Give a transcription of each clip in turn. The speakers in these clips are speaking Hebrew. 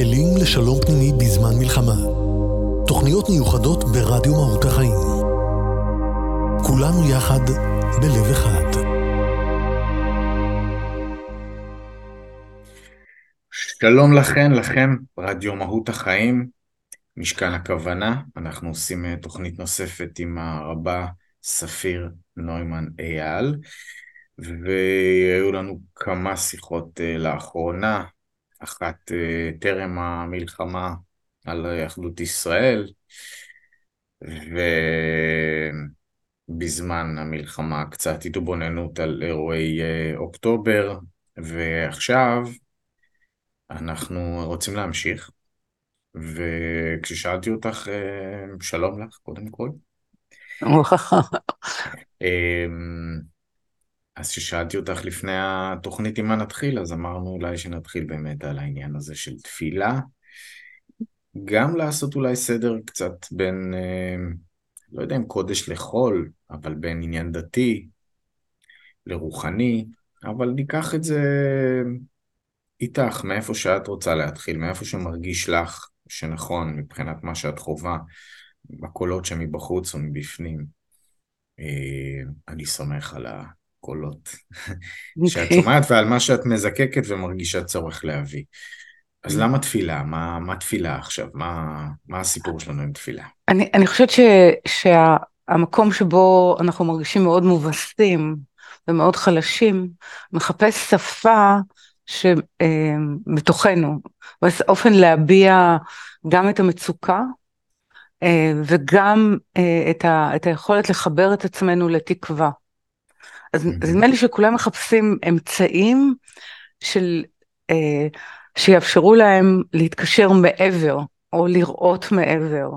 כלים לשלום פנימי בזמן מלחמה. תוכניות מיוחדות ברדיו מהות החיים. כולנו יחד בלב אחד. שלום לכן, לכם, רדיו מהות החיים, משכן הכוונה. אנחנו עושים אה, תוכנית נוספת עם הרבה ספיר נוימן אייל, והיו לנו כמה שיחות אה, לאחרונה, אחת אה, טרם המלחמה על אחדות ישראל, ובזמן המלחמה קצת התבוננות על אירועי אוקטובר, ועכשיו אנחנו רוצים להמשיך, וכששאלתי אותך, שלום לך, קודם כל. אז כששאלתי אותך לפני התוכנית עם מה נתחיל, אז אמרנו אולי שנתחיל באמת על העניין הזה של תפילה. גם לעשות אולי סדר קצת בין, אמ, לא יודע אם קודש לחול, אבל בין עניין דתי לרוחני, אבל ניקח את זה איתך, מאיפה שאת רוצה להתחיל, מאיפה שמרגיש לך שנכון מבחינת מה שאת חווה, בקולות שמבחוץ ומבפנים. אה, אני סומך על הקולות שאת אוקיי. שומעת ועל מה שאת מזקקת ומרגישה צורך להביא. אז למה תפילה? מה, מה תפילה עכשיו? מה, מה הסיפור שלנו עם תפילה? אני, אני חושבת ש, שהמקום שבו אנחנו מרגישים מאוד מובסים ומאוד חלשים, מחפש שפה שבתוכנו, אופן להביע גם את המצוקה אה, וגם אה, את, ה, את היכולת לחבר את עצמנו לתקווה. אז נדמה לי שכולם מחפשים אמצעים של, אה, שיאפשרו להם להתקשר מעבר או לראות מעבר.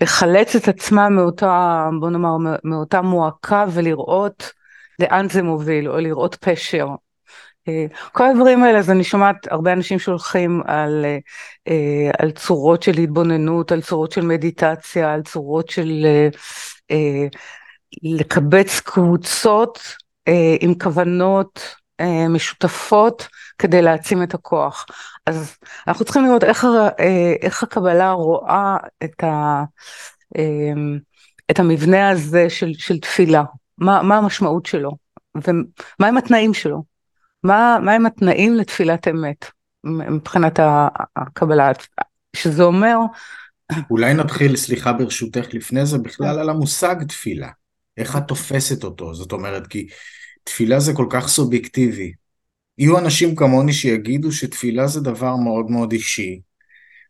לחלץ את עצמם מאותה, בוא נאמר, מאותה מועקה ולראות לאן זה מוביל, או לראות פשר. אה, כל הדברים האלה, אז אני שומעת הרבה אנשים שהולכים על, אה, על צורות של התבוננות, על צורות של מדיטציה, על צורות של אה, לקבץ קבוצות עם כוונות משותפות כדי להעצים את הכוח. אז אנחנו צריכים לראות איך, איך הקבלה רואה את, ה, את המבנה הזה של, של תפילה. מה, מה המשמעות שלו, ומה הם התנאים שלו, מה, מה הם התנאים לתפילת אמת מבחינת הקבלה, שזה אומר... אולי נתחיל, סליחה ברשותך, לפני זה בכלל על המושג תפילה, איך את תופסת אותו, זאת אומרת, כי תפילה זה כל כך סובייקטיבי. יהיו אנשים כמוני שיגידו שתפילה זה דבר מאוד מאוד אישי.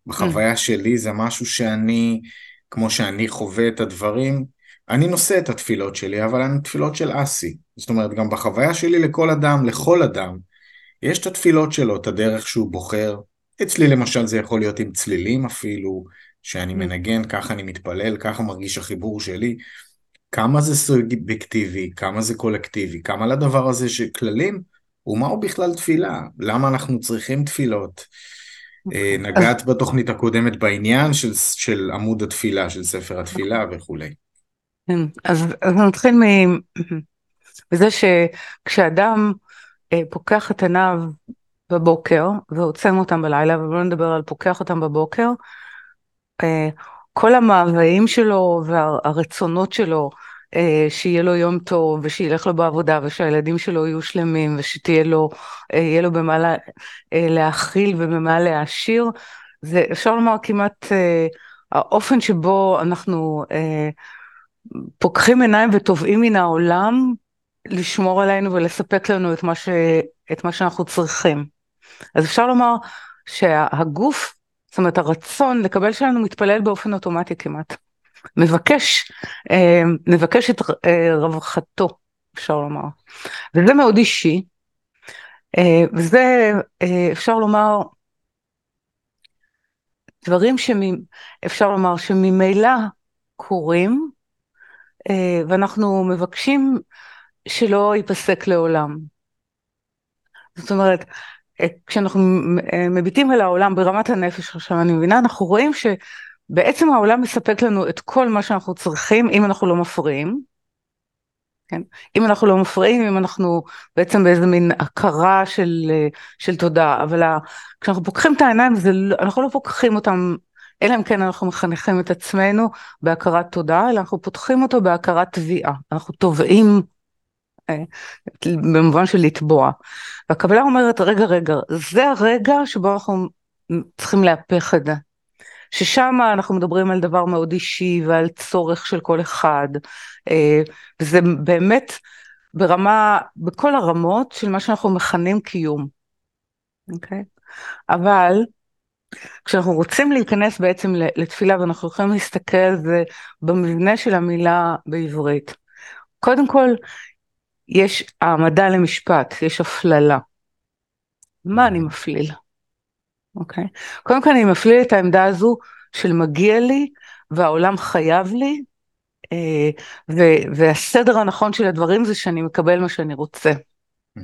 בחוויה שלי זה משהו שאני, כמו שאני חווה את הדברים, אני נושא את התפילות שלי, אבל הן תפילות של אסי. זאת אומרת, גם בחוויה שלי לכל אדם, לכל אדם, יש את התפילות שלו, את הדרך שהוא בוחר. אצלי למשל זה יכול להיות עם צלילים אפילו, שאני. מנגן, ככה אני מתפלל, ככה מרגיש החיבור שלי. כמה זה סובייקטיבי, כמה זה קולקטיבי, כמה לדבר הזה שכללים, ומהו בכלל תפילה? למה אנחנו צריכים תפילות? אה, אוקיי. נגעת בתוכנית הקודמת בעניין של, של עמוד התפילה, של ספר התפילה וכולי. כן, אז, אז נתחיל מזה שכשאדם אה, פוקח את עיניו בבוקר ועוצם אותם בלילה, ובואו נדבר על פוקח אותם בבוקר, כל המאוויים שלו והרצונות שלו, אה, שיהיה לו יום טוב ושילך לו בעבודה ושהילדים שלו יהיו שלמים ושתהיה לו, אה, יהיה לו במה לה, אה, להכיל ובמה להעשיר, זה אפשר לומר כמעט אה, האופן שבו אנחנו אה, פוקחים עיניים ותובעים מן העולם לשמור עלינו ולספק לנו את מה, ש... את מה שאנחנו צריכים. אז אפשר לומר שהגוף, זאת אומרת הרצון לקבל שלנו מתפלל באופן אוטומטי כמעט. מבקש, אה, מבקש את אה, רווחתו, אפשר לומר. וזה מאוד אישי, אה, וזה אפשר לומר דברים שאפשר לומר שממילא קורים, ואנחנו מבקשים שלא ייפסק לעולם. זאת אומרת, כשאנחנו אה, מביטים על העולם ברמת הנפש עכשיו, אני מבינה, אנחנו רואים שבעצם העולם מספק לנו את כל מה שאנחנו צריכים, אם אנחנו לא מפריעים. כן? אם אנחנו לא מפריעים, אם אנחנו בעצם באיזה מין הכרה של, של תודעה, אבל ה, כשאנחנו פוקחים את העיניים, זה, לא, אנחנו לא פוקחים אותם, אלא אם כן אנחנו מחנכים את עצמנו בהכרת תודעה, אלא אנחנו פותחים אותו בהכרת תביעה, אנחנו תובעים אה, במובן של לתבוע. והקבלה אומרת, רגע, רגע, זה הרגע שבו אנחנו צריכים להפך את זה. ששם אנחנו מדברים על דבר מאוד אישי ועל צורך של כל אחד, אה, וזה באמת ברמה, בכל הרמות של מה שאנחנו מכנים קיום, אוקיי? Okay? אבל כשאנחנו רוצים להיכנס בעצם לתפילה ואנחנו יכולים להסתכל על זה במבנה של המילה בעברית, קודם כל יש העמדה למשפט, יש הפללה. מה אני מפליל? אוקיי? קודם כל אני מפליל את העמדה הזו של מגיע לי והעולם חייב לי, אה, ו- והסדר הנכון של הדברים זה שאני מקבל מה שאני רוצה. Mm-hmm.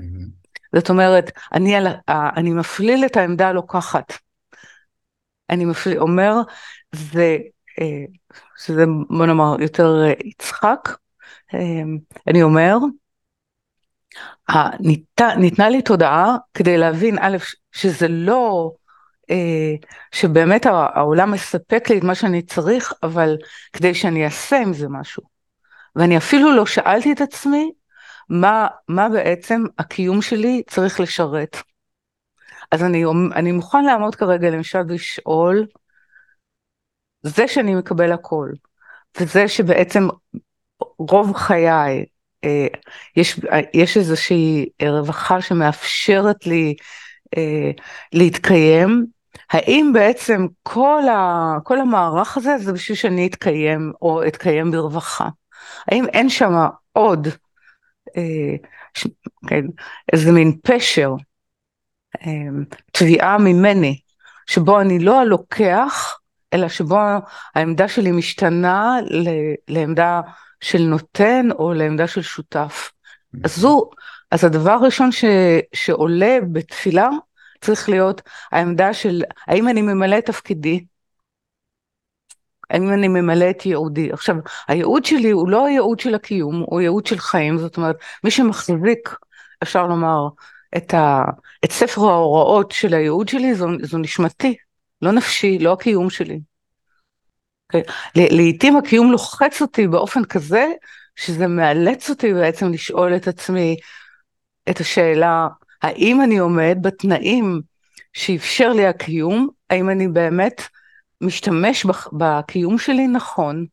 זאת אומרת, אני, אני מפליל את העמדה הלוקחת. אני מפליל, אומר, זה, אה, שזה בוא נאמר יותר אה, יצחק, אני אומר, ניתנה לי תודעה כדי להבין, א', שזה לא אה, שבאמת העולם מספק לי את מה שאני צריך, אבל כדי שאני אעשה עם זה משהו. ואני אפילו לא שאלתי את עצמי מה, מה בעצם הקיום שלי צריך לשרת. אז אני, אני מוכן לעמוד כרגע למשל ולשאול, זה שאני מקבל הכל, וזה שבעצם רוב חיי, יש, יש איזושהי רווחה שמאפשרת לי אה, להתקיים, האם בעצם כל, ה, כל המערך הזה זה בשביל שאני אתקיים או אתקיים ברווחה? האם אין שם עוד אה, ש, כן, איזה מין פשר, אה, תביעה ממני, שבו אני לא הלוקח, אלא שבו העמדה שלי משתנה לעמדה של נותן או לעמדה של שותף. אז זו, אז הדבר הראשון ש, שעולה בתפילה צריך להיות העמדה של האם אני ממלא את תפקידי, האם אני ממלא את ייעודי. עכשיו, הייעוד שלי הוא לא הייעוד של הקיום, הוא ייעוד של חיים, זאת אומרת, מי שמחזיק, אפשר לומר, את, ה, את ספר ההוראות של הייעוד שלי, זו, זו נשמתי, לא נפשי, לא הקיום שלי. אוקיי? לעתים הקיום לוחץ אותי באופן כזה, שזה מאלץ אותי בעצם לשאול את עצמי את השאלה, האם אני עומד בתנאים שאפשר לי הקיום, האם אני באמת משתמש בקיום שלי נכון,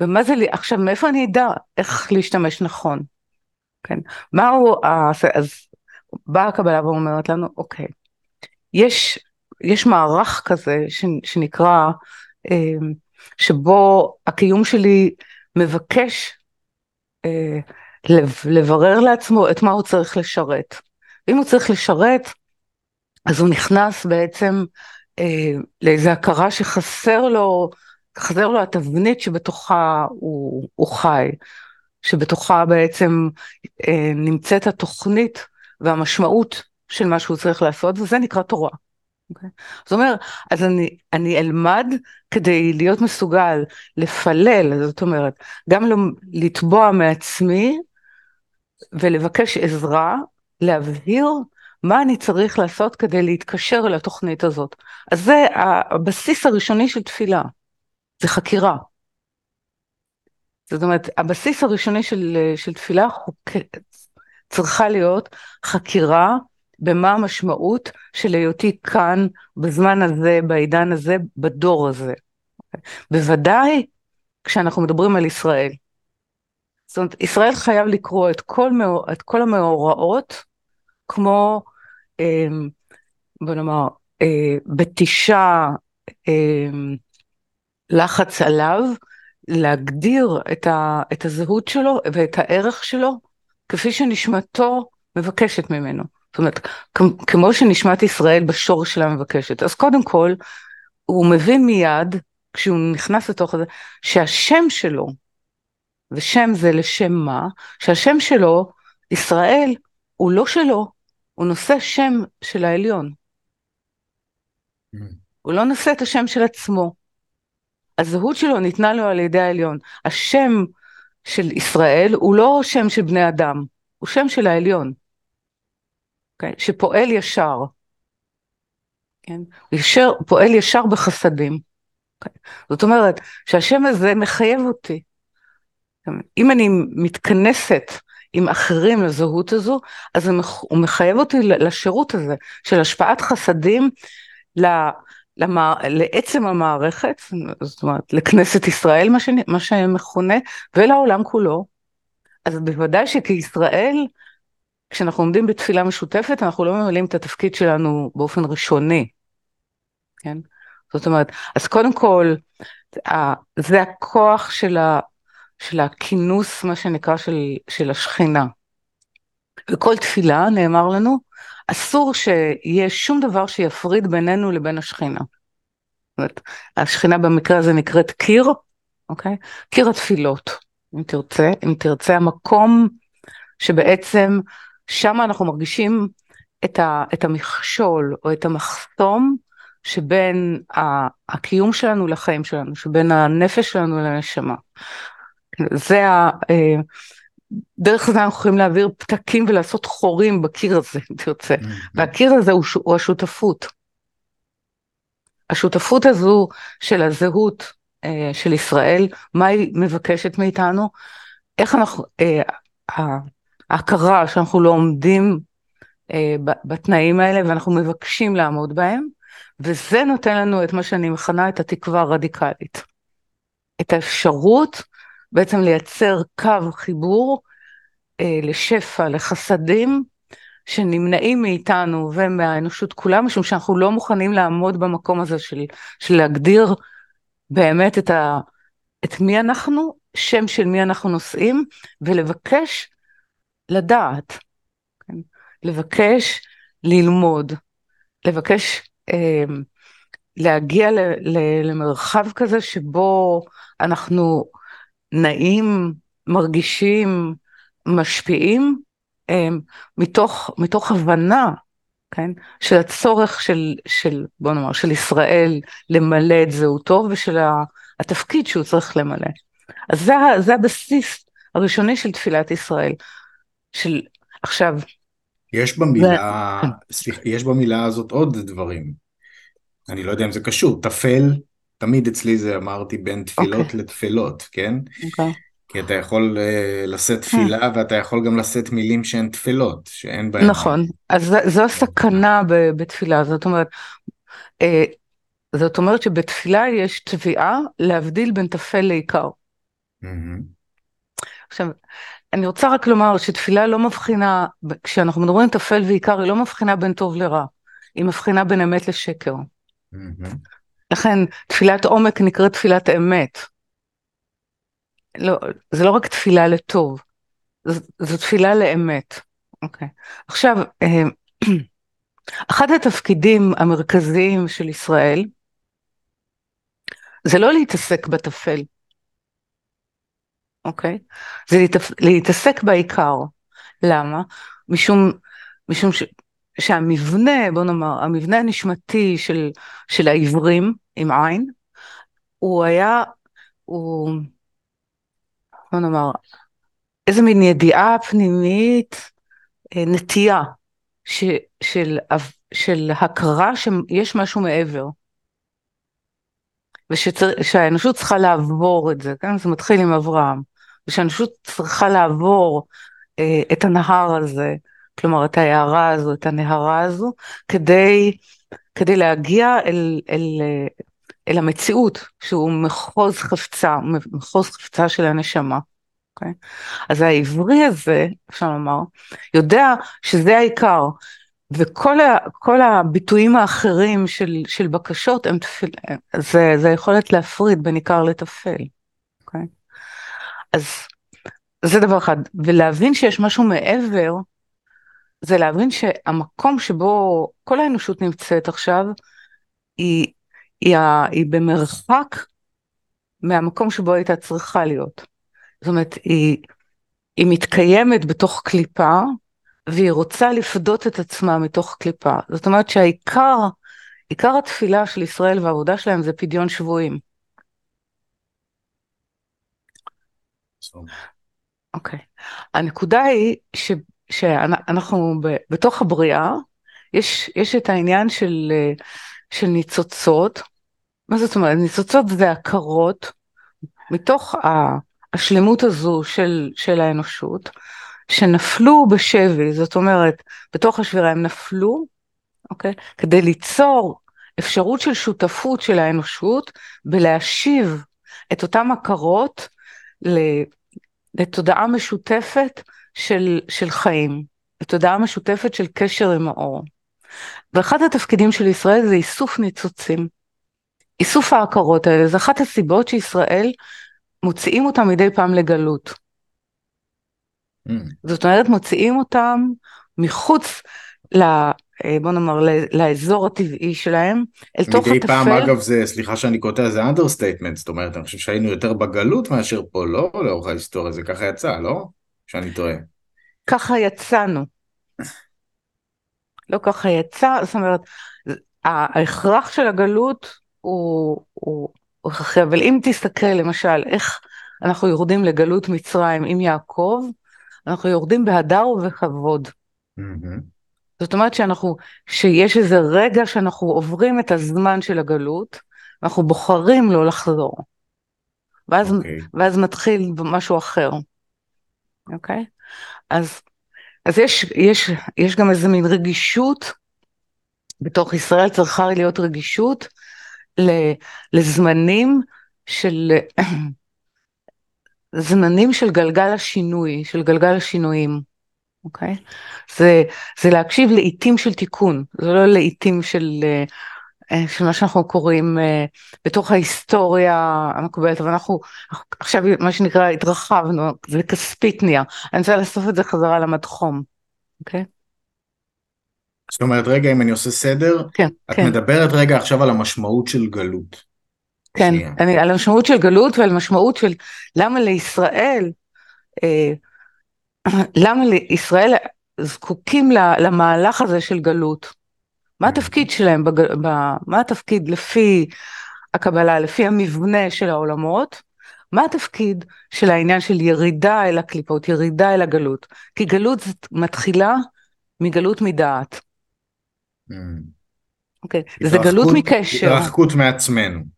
ומה זה לי, עכשיו מאיפה אני אדע איך להשתמש נכון, כן, מהו, אז באה הקבלה ואומרת לנו, אוקיי, יש, יש מערך כזה שנקרא, שבו הקיום שלי מבקש אה, לברר לעצמו את מה הוא צריך לשרת. אם הוא צריך לשרת, אז הוא נכנס בעצם אה, לאיזו הכרה שחסר לו, חסר לו התבנית שבתוכה הוא, הוא חי, שבתוכה בעצם אה, נמצאת התוכנית והמשמעות של מה שהוא צריך לעשות, וזה נקרא תורה. אוקיי? זאת אומרת, אז אני, אני אלמד כדי להיות מסוגל לפלל, זאת אומרת, גם לתבוע מעצמי ולבקש עזרה להבהיר מה אני צריך לעשות כדי להתקשר אל התוכנית הזאת. אז זה הבסיס הראשוני של תפילה, זה חקירה. זאת אומרת, הבסיס הראשוני של, של תפילה חוק... צריכה להיות חקירה במה המשמעות של היותי כאן, בזמן הזה, בעידן הזה, בדור הזה. בוודאי כשאנחנו מדברים על ישראל. זאת אומרת, ישראל חייב לקרוא את כל, את כל המאורעות כמו, אמ, בוא נאמר, אה, בתישה, אמ, לחץ עליו, להגדיר את, ה, את הזהות שלו ואת הערך שלו כפי שנשמתו מבקשת ממנו. זאת אומרת, כמו שנשמת ישראל בשורש שלה מבקשת. אז קודם כל, הוא מבין מיד, כשהוא נכנס לתוך זה, שהשם שלו, ושם זה לשם מה, שהשם שלו, ישראל, הוא לא שלו, הוא נושא שם של העליון. Mm. הוא לא נושא את השם של עצמו. הזהות שלו ניתנה לו על ידי העליון. השם של ישראל הוא לא שם של בני אדם, הוא שם של העליון, אוקיי? שפועל ישר, כן? ישר, פועל ישר בחסדים. אוקיי? זאת אומרת שהשם הזה מחייב אותי. אם אני מתכנסת עם אחרים לזהות הזו, אז הוא מחייב אותי לשירות הזה של השפעת חסדים למע... לעצם המערכת, זאת אומרת לכנסת ישראל מה, ש... מה שמכונה, ולעולם כולו. אז בוודאי שכישראל, כשאנחנו עומדים בתפילה משותפת, אנחנו לא ממלאים את התפקיד שלנו באופן ראשוני, כן? זאת אומרת, אז קודם כל, זה הכוח של, ה... של הכינוס, מה שנקרא, של, של השכינה. בכל תפילה נאמר לנו, אסור שיהיה שום דבר שיפריד בינינו לבין השכינה. זאת אומרת, השכינה במקרה הזה נקראת קיר, אוקיי? קיר התפילות, אם תרצה, אם תרצה המקום שבעצם שם אנחנו מרגישים את, ה, את המכשול או את המחסום שבין הקיום שלנו לחיים שלנו, שבין הנפש שלנו לנשמה. זה ה... אה, דרך זה אנחנו יכולים להעביר פתקים ולעשות חורים בקיר הזה, אם תרצה. Mm-hmm. והקיר הזה הוא, הוא השותפות. השותפות הזו של הזהות אה, של ישראל, מה היא מבקשת מאיתנו, איך אנחנו, אה, ההכרה שאנחנו לא עומדים אה, בתנאים האלה ואנחנו מבקשים לעמוד בהם, וזה נותן לנו את מה שאני מכנה את התקווה הרדיקלית. את האפשרות בעצם לייצר קו חיבור אה, לשפע, לחסדים, שנמנעים מאיתנו ומהאנושות כולה, משום שאנחנו לא מוכנים לעמוד במקום הזה של, של להגדיר באמת את, ה, את מי אנחנו, שם של מי אנחנו נושאים, ולבקש לדעת, כן? לבקש ללמוד, לבקש אה, להגיע ל, ל, למרחב כזה שבו אנחנו נעים, מרגישים, משפיעים הם, מתוך, מתוך הבנה, כן, של הצורך של, של, בוא נאמר, של ישראל למלא את זהותו ושל התפקיד שהוא צריך למלא. אז זה, זה הבסיס הראשוני של תפילת ישראל. של, עכשיו... יש במילה, ו... סליחה, יש במילה הזאת עוד דברים. אני לא יודע אם זה קשור, טפל, תמיד אצלי זה אמרתי בין תפילות okay. אוקיי. לתפילות, כן? Okay. אוקיי. כי אתה יכול uh, לשאת תפילה hmm. ואתה יכול גם לשאת מילים שהן תפילות, שאין בהן... נכון, אז זו הסכנה בתפילה, זאת אומרת, אה, זאת אומרת שבתפילה יש תביעה להבדיל בין טפל לעיקר. עכשיו, אני רוצה רק לומר שתפילה לא מבחינה, כשאנחנו מדברים טפל ועיקר, היא לא מבחינה בין טוב לרע, היא מבחינה בין אמת לשקר. לכן תפילת עומק נקראת תפילת אמת. לא, זה לא רק תפילה לטוב, זו, זו תפילה לאמת. אוקיי. עכשיו, אה, אחד התפקידים המרכזיים של ישראל זה לא להתעסק בטפל, אוקיי? זה להתעסק, בעיקר. למה? משום, משום ש, שהמבנה, בוא נאמר, המבנה הנשמתי של, של העברים עם עין, הוא היה, הוא בוא נאמר, איזה מין ידיעה פנימית, אה, נטייה ש, של, של הכרה שיש משהו מעבר. ושהאנושות צריכה לעבור את זה, כן? זה מתחיל עם אברהם, ושהאנושות צריכה לעבור אה, את הנהר הזה, כלומר את ההערה הזו, את הנהרה הזו, כדי, כדי להגיע אל, אל, אה, אל המציאות, שהוא מחוז חפצה, מחוז חפצה של הנשמה. Okay? אוקיי? אז העברי הזה, אפשר לומר, יודע שזה העיקר, וכל ה, הביטויים האחרים של, של בקשות הם תפיל, זה, זה היכולת להפריד בין עיקר לטפל. אז זה דבר אחד, ולהבין שיש משהו מעבר, זה להבין שהמקום שבו כל האנושות נמצאת עכשיו, היא היא, היא במרחק מהמקום שבו הייתה צריכה להיות. זאת אומרת, היא, היא מתקיימת בתוך קליפה, והיא רוצה לפדות את עצמה מתוך קליפה. זאת אומרת שהעיקר, עיקר התפילה של ישראל והעבודה שלהם זה פדיון שבויים. אוקיי. הנקודה היא ש, שאנחנו ב, בתוך הבריאה, יש, יש את העניין של, של ניצוצות. מה זאת אומרת? ניצוצות זה הכרות מתוך השלמות הזו של, של האנושות, שנפלו בשבי, זאת אומרת, בתוך השבירה הם נפלו, אוקיי? כדי ליצור אפשרות של שותפות של האנושות בלהשיב את אותן הכרות לתודעה משותפת של, של חיים, לתודעה משותפת של קשר עם האור. ואחד התפקידים של ישראל זה איסוף ניצוצים. איסוף ההכרות האלה, זה אחת הסיבות שישראל מוציאים אותם מדי פעם לגלות. Mm. זאת אומרת, מוציאים אותם מחוץ ל... אה, בוא נאמר, לאזור הטבעי שלהם, אל תוך הטפל. מדי פעם, אגב, זה, סליחה שאני קוטע, זה understatement, זאת אומרת, אני חושב שהיינו יותר בגלות מאשר פה, לא לאורך ההיסטוריה, זה ככה יצא, לא? שאני טועה. ככה יצאנו. לא ככה יצא, זאת אומרת, ההכרח של הגלות הוא, הוא, הוא הכרחי, אבל אם תסתכל למשל איך אנחנו יורדים לגלות מצרים עם יעקב, אנחנו יורדים בהדר ובכבוד. Mm-hmm. זאת אומרת שאנחנו, שיש איזה רגע שאנחנו עוברים את הזמן של הגלות, ואנחנו בוחרים לא לחזור. ואז, okay. אוקיי. ואז מתחיל משהו אחר, אוקיי? Okay? אז, אז יש, יש, יש גם איזה מין רגישות, בתוך ישראל צריכה להיות רגישות לזמנים של, זמנים של גלגל השינוי, של גלגל השינויים. אוקיי? זה, זה להקשיב לעיתים של תיקון, זה לא לעיתים של, אה, אה, של מה שאנחנו קוראים אה, בתוך ההיסטוריה המקובלת, אבל אנחנו עכשיו מה שנקרא התרחבנו, זה כספית נהיה, אני רוצה לאסוף את זה חזרה למדחום, אוקיי? זאת אומרת, רגע, אם אני עושה סדר, כן, את כן. מדברת רגע עכשיו על המשמעות של גלות. כן, אני, על המשמעות של גלות ועל המשמעות של למה לישראל אה, למה לישראל זקוקים למהלך הזה של גלות? מה התפקיד שלהם, בג... ב... מה התפקיד לפי הקבלה, לפי המבנה של העולמות? מה התפקיד של העניין של ירידה אל הקליפות, ירידה אל הגלות? כי גלות מתחילה מגלות מדעת. אוקיי, okay. זה גלות מקשר. התרחקות מעצמנו.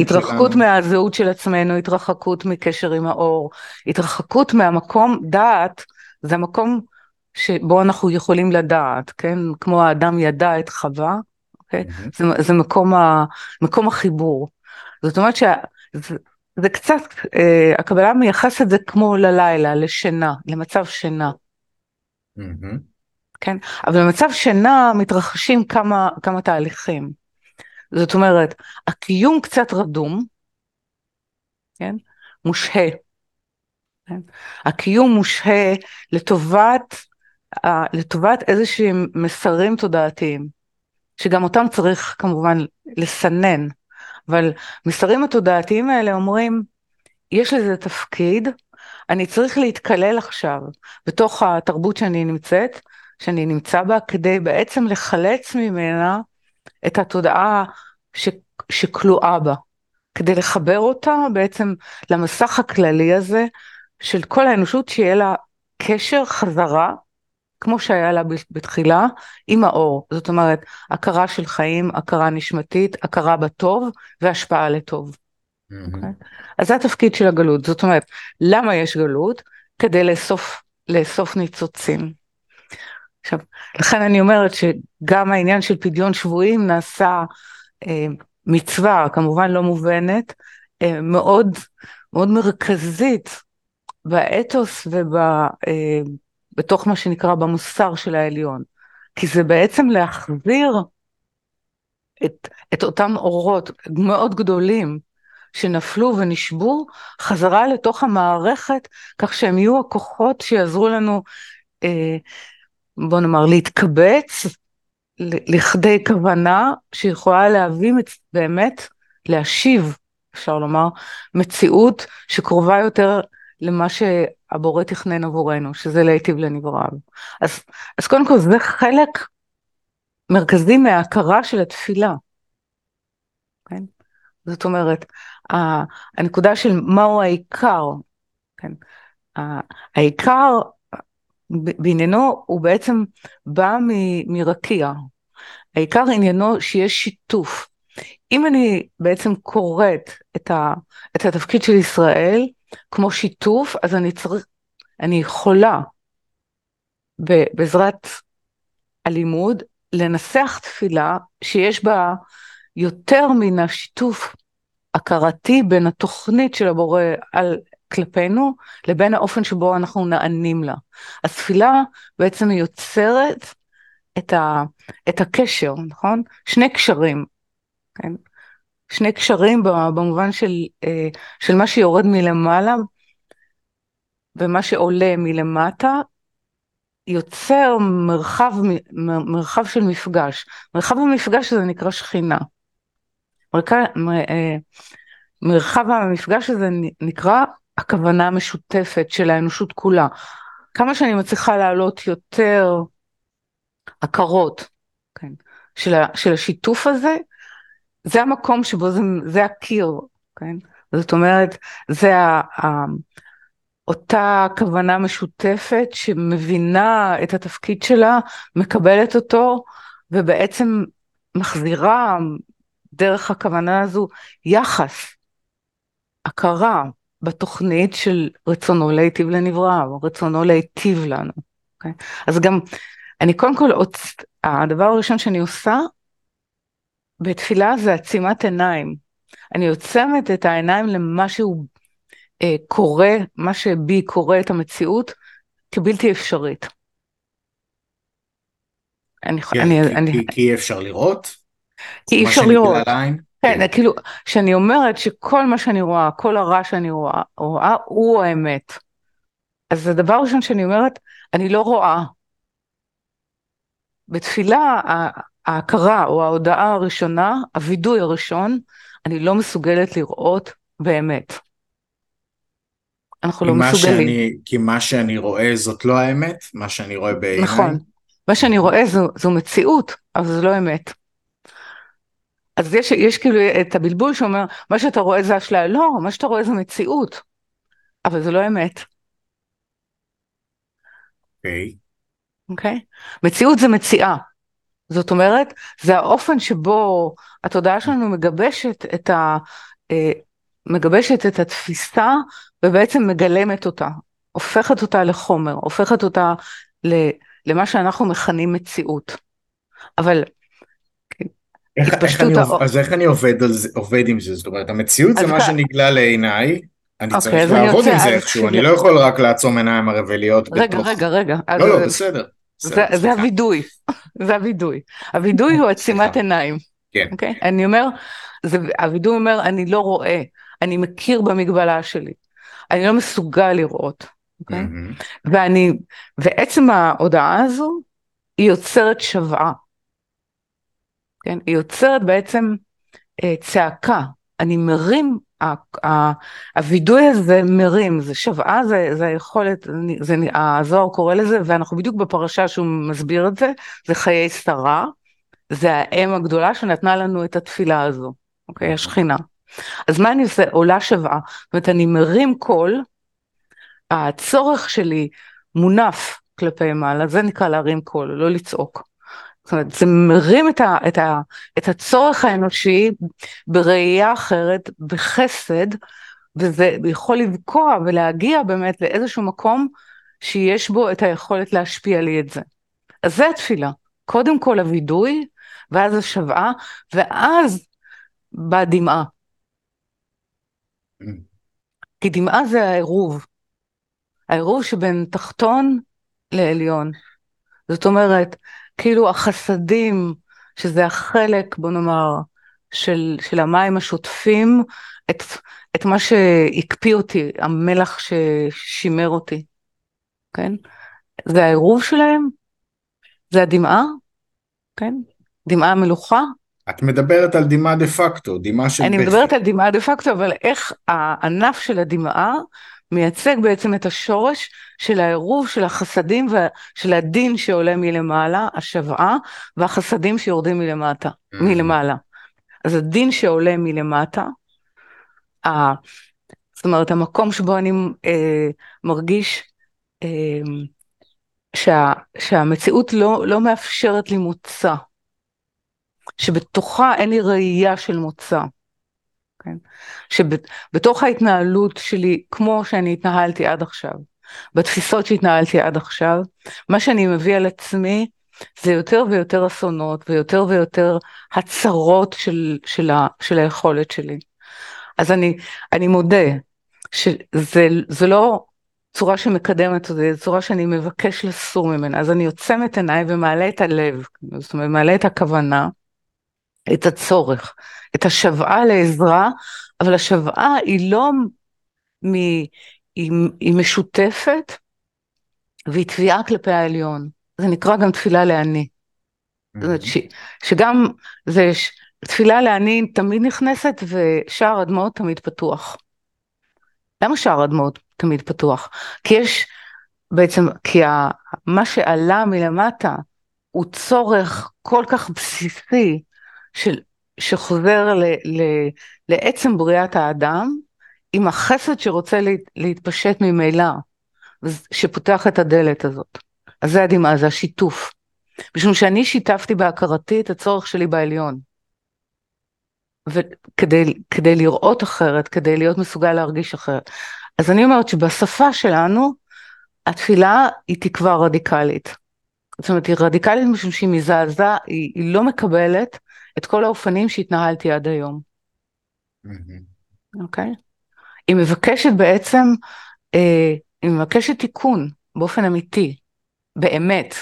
התרחקות שלנו. מהזהות של עצמנו, התרחקות מקשר עם האור, התרחקות מהמקום, דעת זה המקום שבו אנחנו יכולים לדעת, כן? כמו האדם ידע את חווה, אוקיי? Mm-hmm. זה, זה מקום, ה, מקום החיבור. זאת אומרת שזה זה קצת, אה, הקבלה מייחסת את זה כמו ללילה, לשינה, למצב שינה. Mm-hmm. כן? אבל במצב שינה מתרחשים כמה, כמה תהליכים. זאת אומרת, הקיום קצת רדום, כן? מושהה. כן? הקיום מושהה לטובת, לטובת איזה שהם מסרים תודעתיים, שגם אותם צריך כמובן לסנן, אבל מסרים התודעתיים האלה אומרים, יש לזה תפקיד, אני צריך להתקלל עכשיו בתוך התרבות שאני נמצאת, שאני נמצא בה, כדי בעצם לחלץ ממנה את התודעה ש, שכלואה בה, כדי לחבר אותה בעצם למסך הכללי הזה של כל האנושות, שיהיה לה קשר חזרה, כמו שהיה לה בתחילה, עם האור. זאת אומרת, הכרה של חיים, הכרה נשמתית, הכרה בטוב והשפעה לטוב. Mm-hmm. Okay? אוקיי? אז זה התפקיד של הגלות. זאת אומרת, למה יש גלות? כדי לאסוף, לאסוף ניצוצים. עכשיו, לכן אני אומרת שגם העניין של פדיון שבויים נעשה אה, מצווה, כמובן לא מובנת, אה, מאוד, מאוד מרכזית באתוס ובתוך אה, מה שנקרא במוסר של העליון. כי זה בעצם להחזיר את, את אותם אורות מאוד גדולים שנפלו ונשבו חזרה לתוך המערכת, כך שהם יהיו הכוחות שיעזרו לנו אה, בוא נאמר, להתקבץ לכדי כוונה שיכולה להביא באמת, להשיב, אפשר לומר, מציאות שקרובה יותר למה שהבורא תכנן עבורנו, שזה להיטיב לנבראיו. אז, אז קודם כל זה חלק מרכזי מההכרה של התפילה. כן? זאת אומרת, הנקודה של מהו העיקר, כן. העיקר בעניינו הוא בעצם בא מרקיע. העיקר עניינו שיש שיתוף. אם אני בעצם קוראת את, ה, את התפקיד של ישראל כמו שיתוף, אז אני צריך, אני יכולה בעזרת הלימוד לנסח תפילה שיש בה יותר מן השיתוף הכרתי בין התוכנית של הבורא על כלפינו לבין האופן שבו אנחנו נענים לה. התפילה בעצם יוצרת את, ה, את הקשר, נכון? שני קשרים, כן? שני קשרים במובן של, אה, של מה שיורד מלמעלה ומה שעולה מלמטה, יוצר מרחב, מרחב של מפגש. מרחב המפגש הזה נקרא שכינה. אה, מרחב המפגש הזה נקרא הכוונה המשותפת של האנושות כולה. כמה שאני מצליחה להעלות יותר הכרות, כן, של, של השיתוף הזה, זה המקום שבו זה, זה הקיר, כן? זאת אומרת, זה ה, ה, אותה כוונה משותפת שמבינה את התפקיד שלה, מקבלת אותו, ובעצם מחזירה דרך הכוונה הזו יחס, הכרה בתוכנית של רצונו להיטיב לנברא, רצונו להיטיב לנו. Okay? אוקיי? אז גם, אני קודם כל, הדבר הראשון שאני עושה בתפילה זה עצימת עיניים. אני עוצמת את העיניים למה שהוא אה, קורא, מה שבי קורא את המציאות כבלתי אפשרית. אני, כן, אני, כי, אני, כי, כי אי אפשר לראות? כי אי אפשר לראות. כן, כאילו, שאני אומרת שכל מה שאני רואה, כל הרע שאני רואה, רואה הוא האמת. אז הדבר הראשון שאני אומרת, אני לא רואה. בתפילה, ההכרה או ההודעה הראשונה, הווידוי הראשון, אני לא מסוגלת לראות באמת. אנחנו לא מסוגלים. שאני, כי מה שאני רואה זאת לא האמת? מה שאני רואה בעיניי? נכון. מה שאני רואה זו, זו מציאות, אבל זו לא אמת. אז יש, יש כאילו את הבלבול שאומר, מה שאתה רואה זה אשליה. לא, מה שאתה רואה זה מציאות, אבל זה לא אמת. אוקיי. Okay. אוקיי? Okay? מציאות זה מציאה. זאת אומרת, זה האופן שבו התודעה שלנו מגבשת את, ה, אה, מגבשת את התפיסה ובעצם מגלמת אותה, הופכת אותה לחומר, הופכת אותה למה שאנחנו מכנים מציאות. אבל איך, איך אני. אז איך אני עובד, זה, עובד עם זה? זאת אומרת, המציאות זה מה שנגלה לעיניי, אני okay, אוקיי, צריך לעבוד עם זה איכשהו, אני לא יכול רק לעצום עיניים הרבליות רגע, בתוך... רגע, רגע. לא, לא, בסדר. זה, הווידוי, זה הווידוי. הווידוי הוא עצימת עיניים. כן. Okay? אני אומר, זה, הווידוי אומר, אני לא רואה, אני מכיר במגבלה שלי. אני לא מסוגל לראות. אוקיי? ואני, ועצם ההודעה הזו, היא יוצרת שוועה. כן? היא יוצרת בעצם אה, צעקה. אני מרים, הווידוי הזה מרים, זה שוועה, זה, זה היכולת, זה, הזוהר קורא לזה, ואנחנו בדיוק בפרשה שהוא מסביר את זה, זה חיי שרה, זה האם הגדולה שנתנה לנו את התפילה הזו, אוקיי? השכינה. אז מה אני עושה? עולה שוועה. זאת אומרת, אני מרים קול, הצורך שלי מונף כלפי מעלה, זה נקרא להרים קול, לא לצעוק. זאת אומרת, זה מרים את, ה, את, ה, את הצורך האנושי בראייה אחרת, בחסד, וזה יכול לבקוע ולהגיע באמת לאיזשהו מקום שיש בו את היכולת להשפיע לי את זה. אז זה התפילה. קודם כל הווידוי, ואז השוועה, ואז באה דמעה. כי דמעה זה העירוב. העירוב שבין תחתון לעליון. זאת אומרת, כאילו החסדים, שזה החלק, בוא נאמר, של, של המים השוטפים, את, את מה שהקפיא אותי, המלח ששימר אותי, כן? זה העירוב שלהם, זה הדמעה, כן? דמעה מלוכה. את מדברת על דמעה דה פקטו, דמעה של... אני מדברת על דמעה דה פקטו, אבל איך הענף של הדמעה מייצג בעצם את השורש של העירוב של החסדים ושל הדין שעולה מלמעלה, השוועה, והחסדים שיורדים מלמטה, mm-hmm. מלמעלה. אז הדין שעולה מלמטה, ה... זאת אומרת, המקום שבו אני אה, מרגיש אה, שה, שהמציאות לא, לא מאפשרת לי מוצא, שבתוכה אין לי ראייה של מוצא. כן? שבתוך ההתנהלות שלי, כמו שאני התנהלתי עד עכשיו, בתפיסות שהתנהלתי עד עכשיו, מה שאני מביא על עצמי זה יותר ויותר אסונות ויותר ויותר הצרות של, של, ה, של היכולת שלי. אז אני, אני מודה שזה לא צורה שמקדמת אותי, זו צורה שאני מבקש לסור ממנה. אז אני עוצם את עיניי ומעלה את הלב, זאת אומרת, מעלה את הכוונה, את הצורך, את השוואה לעזרה, אבל השוואה היא לא מ... היא, היא משותפת והיא תביעה כלפי העליון. זה נקרא גם תפילה לאני. זאת אומרת ש, שגם זה, תפילה לאני תמיד נכנסת ושער הדמעות תמיד פתוח. למה שער הדמעות תמיד פתוח? כי יש בעצם, כי ה, מה שעלה מלמטה הוא צורך כל כך בסיסי של, שחוזר ל, ל, לעצם בריאת האדם, עם החסד שרוצה לה, להתפשט ממילא, שפותח את הדלת הזאת. אז זה הדמעה, זה השיתוף. משום שאני שיתפתי בהכרתי את הצורך שלי בעליון. וכדי לראות אחרת, כדי להיות מסוגל להרגיש אחרת. אז אני אומרת שבשפה שלנו, התפילה היא תקווה רדיקלית. זאת אומרת, היא רדיקלית משום שהיא מזעזעת, היא, היא לא מקבלת את כל האופנים שהתנהלתי עד היום. אוקיי? Okay? היא מבקשת בעצם, אה, היא מבקשת תיקון באופן אמיתי, באמת,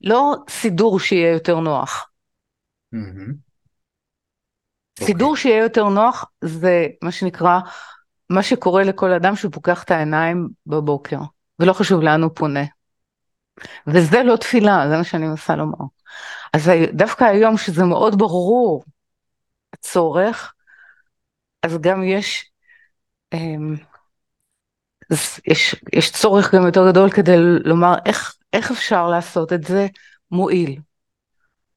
לא סידור שיהיה יותר נוח. סידור okay. שיהיה יותר נוח זה מה שנקרא, מה שקורה לכל אדם שפוקח את העיניים בבוקר, ולא חשוב לאן הוא פונה. וזה לא תפילה, זה מה שאני מנסה לומר. אז דווקא היום שזה מאוד ברור הצורך, אז גם יש, אמ, יש, יש צורך גם יותר גדול כדי לומר איך, איך אפשר לעשות את זה מועיל.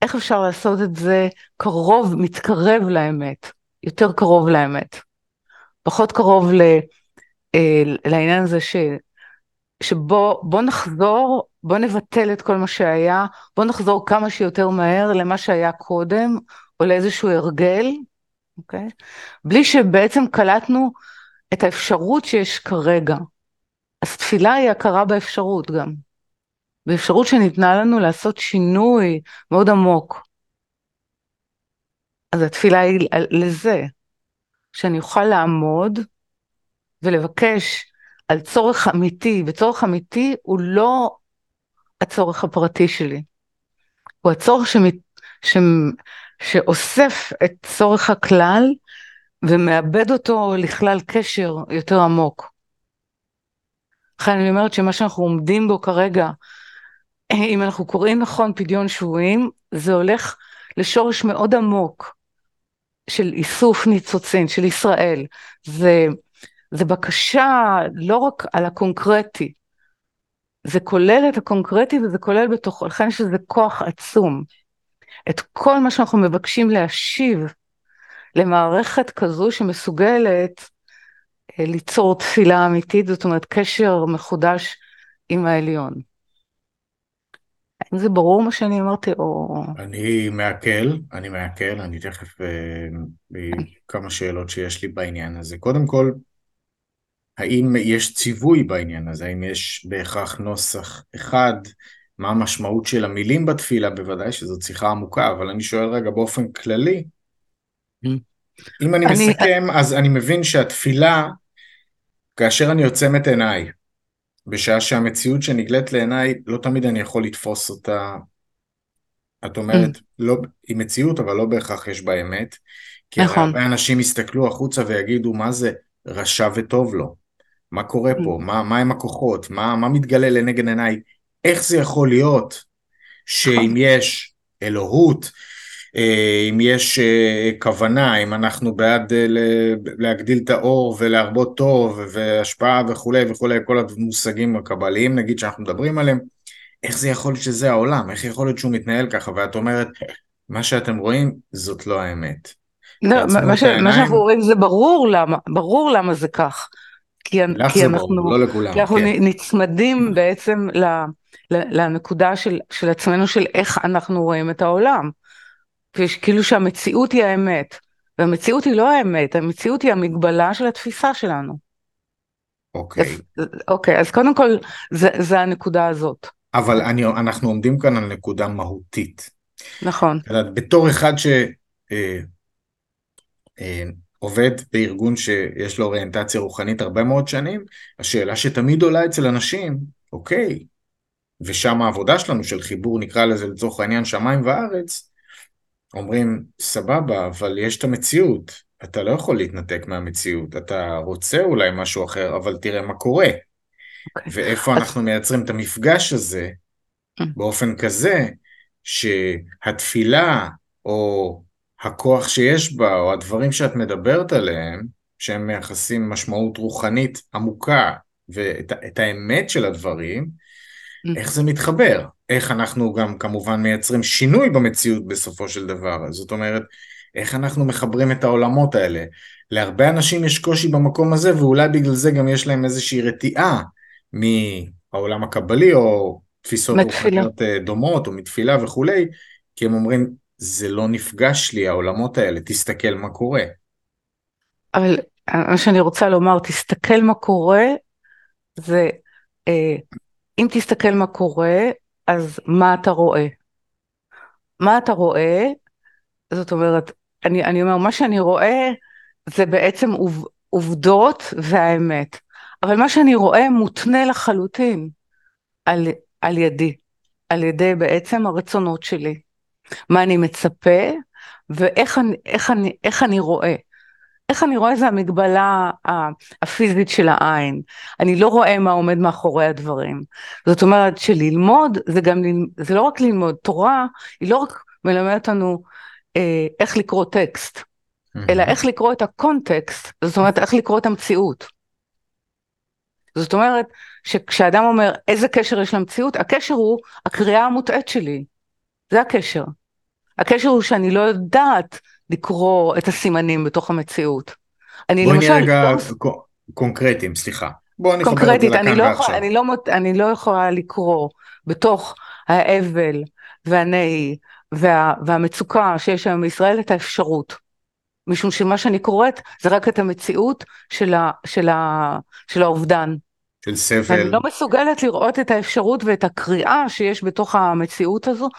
איך אפשר לעשות את זה קרוב, מתקרב לאמת, יותר קרוב לאמת. פחות קרוב ל, אה, לעניין הזה ש, שבוא נחזור, בוא נבטל את כל מה שהיה, בוא נחזור כמה שיותר מהר למה שהיה קודם, או לאיזשהו הרגל, אוקיי? בלי שבעצם קלטנו את האפשרות שיש כרגע. אז תפילה היא הכרה באפשרות גם. באפשרות שניתנה לנו לעשות שינוי מאוד עמוק. אז התפילה היא לזה, שאני אוכל לעמוד ולבקש על צורך אמיתי, וצורך אמיתי הוא לא הצורך הפרטי שלי, הוא הצורך שמת, ש, שאוסף את צורך הכלל ומאבד אותו לכלל קשר יותר עמוק. לכן אני אומרת שמה שאנחנו עומדים בו כרגע, אם אנחנו קוראים נכון פדיון שבויים, זה הולך לשורש מאוד עמוק של איסוף ניצוצין, של ישראל. זה, זה בקשה לא רק על הקונקרטי, זה כולל את הקונקרטי וזה כולל בתוכו, לכן יש לזה כוח עצום. את כל מה שאנחנו מבקשים להשיב למערכת כזו שמסוגלת אה, ליצור תפילה אמיתית, זאת אומרת קשר מחודש עם העליון. האם זה ברור מה שאני אמרתי או... אני מעכל, אני מעכל, אני תכף אה, כמה שאלות שיש לי בעניין הזה. קודם כל, האם יש ציווי בעניין הזה? האם יש בהכרח נוסח אחד? מה המשמעות של המילים בתפילה? בוודאי שזו שיחה עמוקה, אבל אני שואל רגע באופן כללי, mm. אם אני, אני מסכם, אז אני מבין שהתפילה, כאשר אני עוצם את עיניי, בשעה שהמציאות שנגלית לעיניי, לא תמיד אני יכול לתפוס אותה, את אומרת, mm. לא, היא מציאות, אבל לא בהכרח יש בה אמת. כי נכון. הרבה אנשים יסתכלו החוצה ויגידו, מה זה רשע וטוב לו? מה קורה פה? Mm. מה, מה הם הכוחות? מה, מה מתגלה לנגד עיניי? איך זה יכול להיות שאם נכון. יש אלוהות, אה, אם יש אה, כוונה, אם אנחנו בעד אה, להגדיל את האור ולהרבות טוב והשפעה וכולי וכולי, כל המושגים הקבליים נגיד שאנחנו מדברים עליהם, איך זה יכול להיות שזה העולם? איך יכול להיות שהוא מתנהל ככה? ואת אומרת, מה שאתם רואים זאת לא האמת. לא, מה, ש, מה שאנחנו רואים זה ברור למה, ברור למה זה כך. כי, לך כי אנחנו, לא לכולם, כי אנחנו כן. נצמדים בעצם ל, ל, לנקודה של, של עצמנו של איך אנחנו רואים את העולם. כאילו שהמציאות היא האמת, והמציאות היא לא האמת, המציאות היא המגבלה של התפיסה שלנו. אוקיי. אז, אוקיי, אז קודם כל, זה, זה הנקודה הזאת. אבל אני, אנחנו עומדים כאן על נקודה מהותית. נכון. בתור אחד ש... אה, אה, עובד בארגון שיש לו אוריינטציה רוחנית הרבה מאוד שנים, השאלה שתמיד עולה אצל אנשים, אוקיי, ושם העבודה שלנו של חיבור, נקרא לזה לצורך העניין שמיים וארץ, אומרים, סבבה, אבל יש את המציאות, אתה לא יכול להתנתק מהמציאות, אתה רוצה אולי משהו אחר, אבל תראה מה קורה. Okay. אוקיי. ואיפה. אנחנו מייצרים את המפגש הזה mm. באופן כזה שהתפילה או הכוח שיש בה, או הדברים שאת מדברת עליהם, שהם מייחסים משמעות רוחנית עמוקה, ואת האמת של הדברים, mm. איך זה מתחבר? איך אנחנו גם כמובן מייצרים שינוי במציאות בסופו של דבר. זאת אומרת, איך אנחנו מחברים את העולמות האלה. להרבה אנשים יש קושי במקום הזה, ואולי בגלל זה גם יש להם איזושהי רתיעה מהעולם הקבלי, או תפיסות רוחניות אה, דומות, או מתפילה וכולי, כי הם אומרים, זה לא נפגש לי, העולמות האלה, תסתכל מה קורה. אבל מה שאני רוצה לומר, תסתכל מה קורה, זה, אה, אם תסתכל מה קורה, אז מה אתה רואה? מה אתה רואה, זאת אומרת, אני, אני אומר, מה שאני רואה זה בעצם עוב, עובדות והאמת, אבל מה שאני רואה מותנה לחלוטין על, על ידי, על ידי בעצם הרצונות שלי. מה אני מצפה ואיך אני, איך אני, איך אני רואה. איך אני רואה זה המגבלה הפיזית של העין. אני לא רואה מה עומד מאחורי הדברים. זאת אומרת שללמוד זה גם, זה לא רק ללמוד, תורה היא לא רק מלמדת אותנו אה, איך לקרוא טקסט, mm-hmm. אלא איך לקרוא את הקונטקסט, זאת אומרת איך לקרוא את המציאות. זאת אומרת שכשאדם אומר איזה קשר יש למציאות, הקשר הוא הקריאה המוטעית שלי, זה הקשר. הקשר הוא שאני לא יודעת לקרוא את הסימנים בתוך המציאות. אני בואי נהיה רגע לא... קונקרטיים, סליחה. בואו נחבר את זה לכאן לא ועכשיו. אני לא, אני לא יכולה לקרוא בתוך האבל והנהי וה, והמצוקה שיש היום בישראל את האפשרות. משום שמה שאני קוראת זה רק את המציאות של, ה, של, ה, של האובדן. של סבל. אני לא מסוגלת לראות את האפשרות ואת הקריאה שיש בתוך המציאות הזו,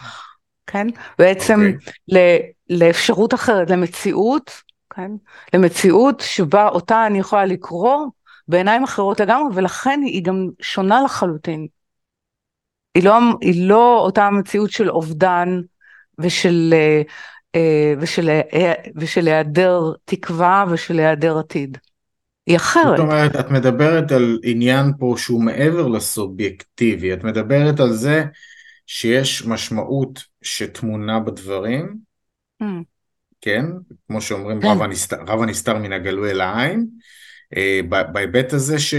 כן? בעצם okay. אוקיי. לאפשרות אחרת, למציאות, כן? למציאות שבה אותה אני יכולה לקרוא בעיניים אחרות לגמרי, ולכן היא גם שונה לחלוטין. היא לא, היא לא אותה מציאות של אובדן ושל, אה, אה, ושל, אה, ושל היעדר תקווה ושל היעדר עתיד. היא אחרת. זאת אומרת, את מדברת על עניין פה שהוא מעבר לסובייקטיבי, את מדברת על זה שיש משמעות שטמונה בדברים, mm. כן? כמו שאומרים, כן. רב, הנסתר, רב הנסתר מן הגלוי אל העין, אה, בהיבט הזה ש,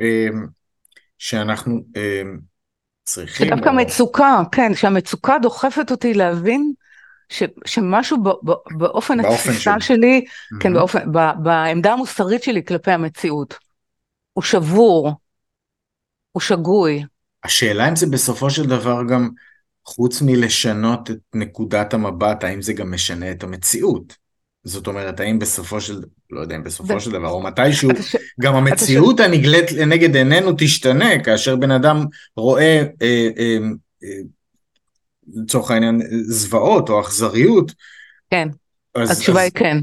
אה, שאנחנו אה, צריכים... שדווקא או... מצוקה, כן, שהמצוקה דוחפת אותי להבין ש, שמשהו ב, ב, באופן התפיסה של... שלי, mm-hmm. כן, באופן, ב, בעמדה המוסרית שלי כלפי המציאות, הוא שבור, הוא שגוי. השאלה אם זה בסופו של דבר גם, חוץ מלשנות את נקודת המבט, האם זה גם משנה את המציאות? זאת אומרת, האם בסופו של, לא יודע אם בסופו ב... של דבר, או מתישהו, ש... גם המציאות ש... הנגלית לנגד עינינו תשתנה, כאשר בן אדם רואה, אה, אה, אה, לצורך העניין, זוועות או אכזריות. כן, אז, התשובה אז... היא כן.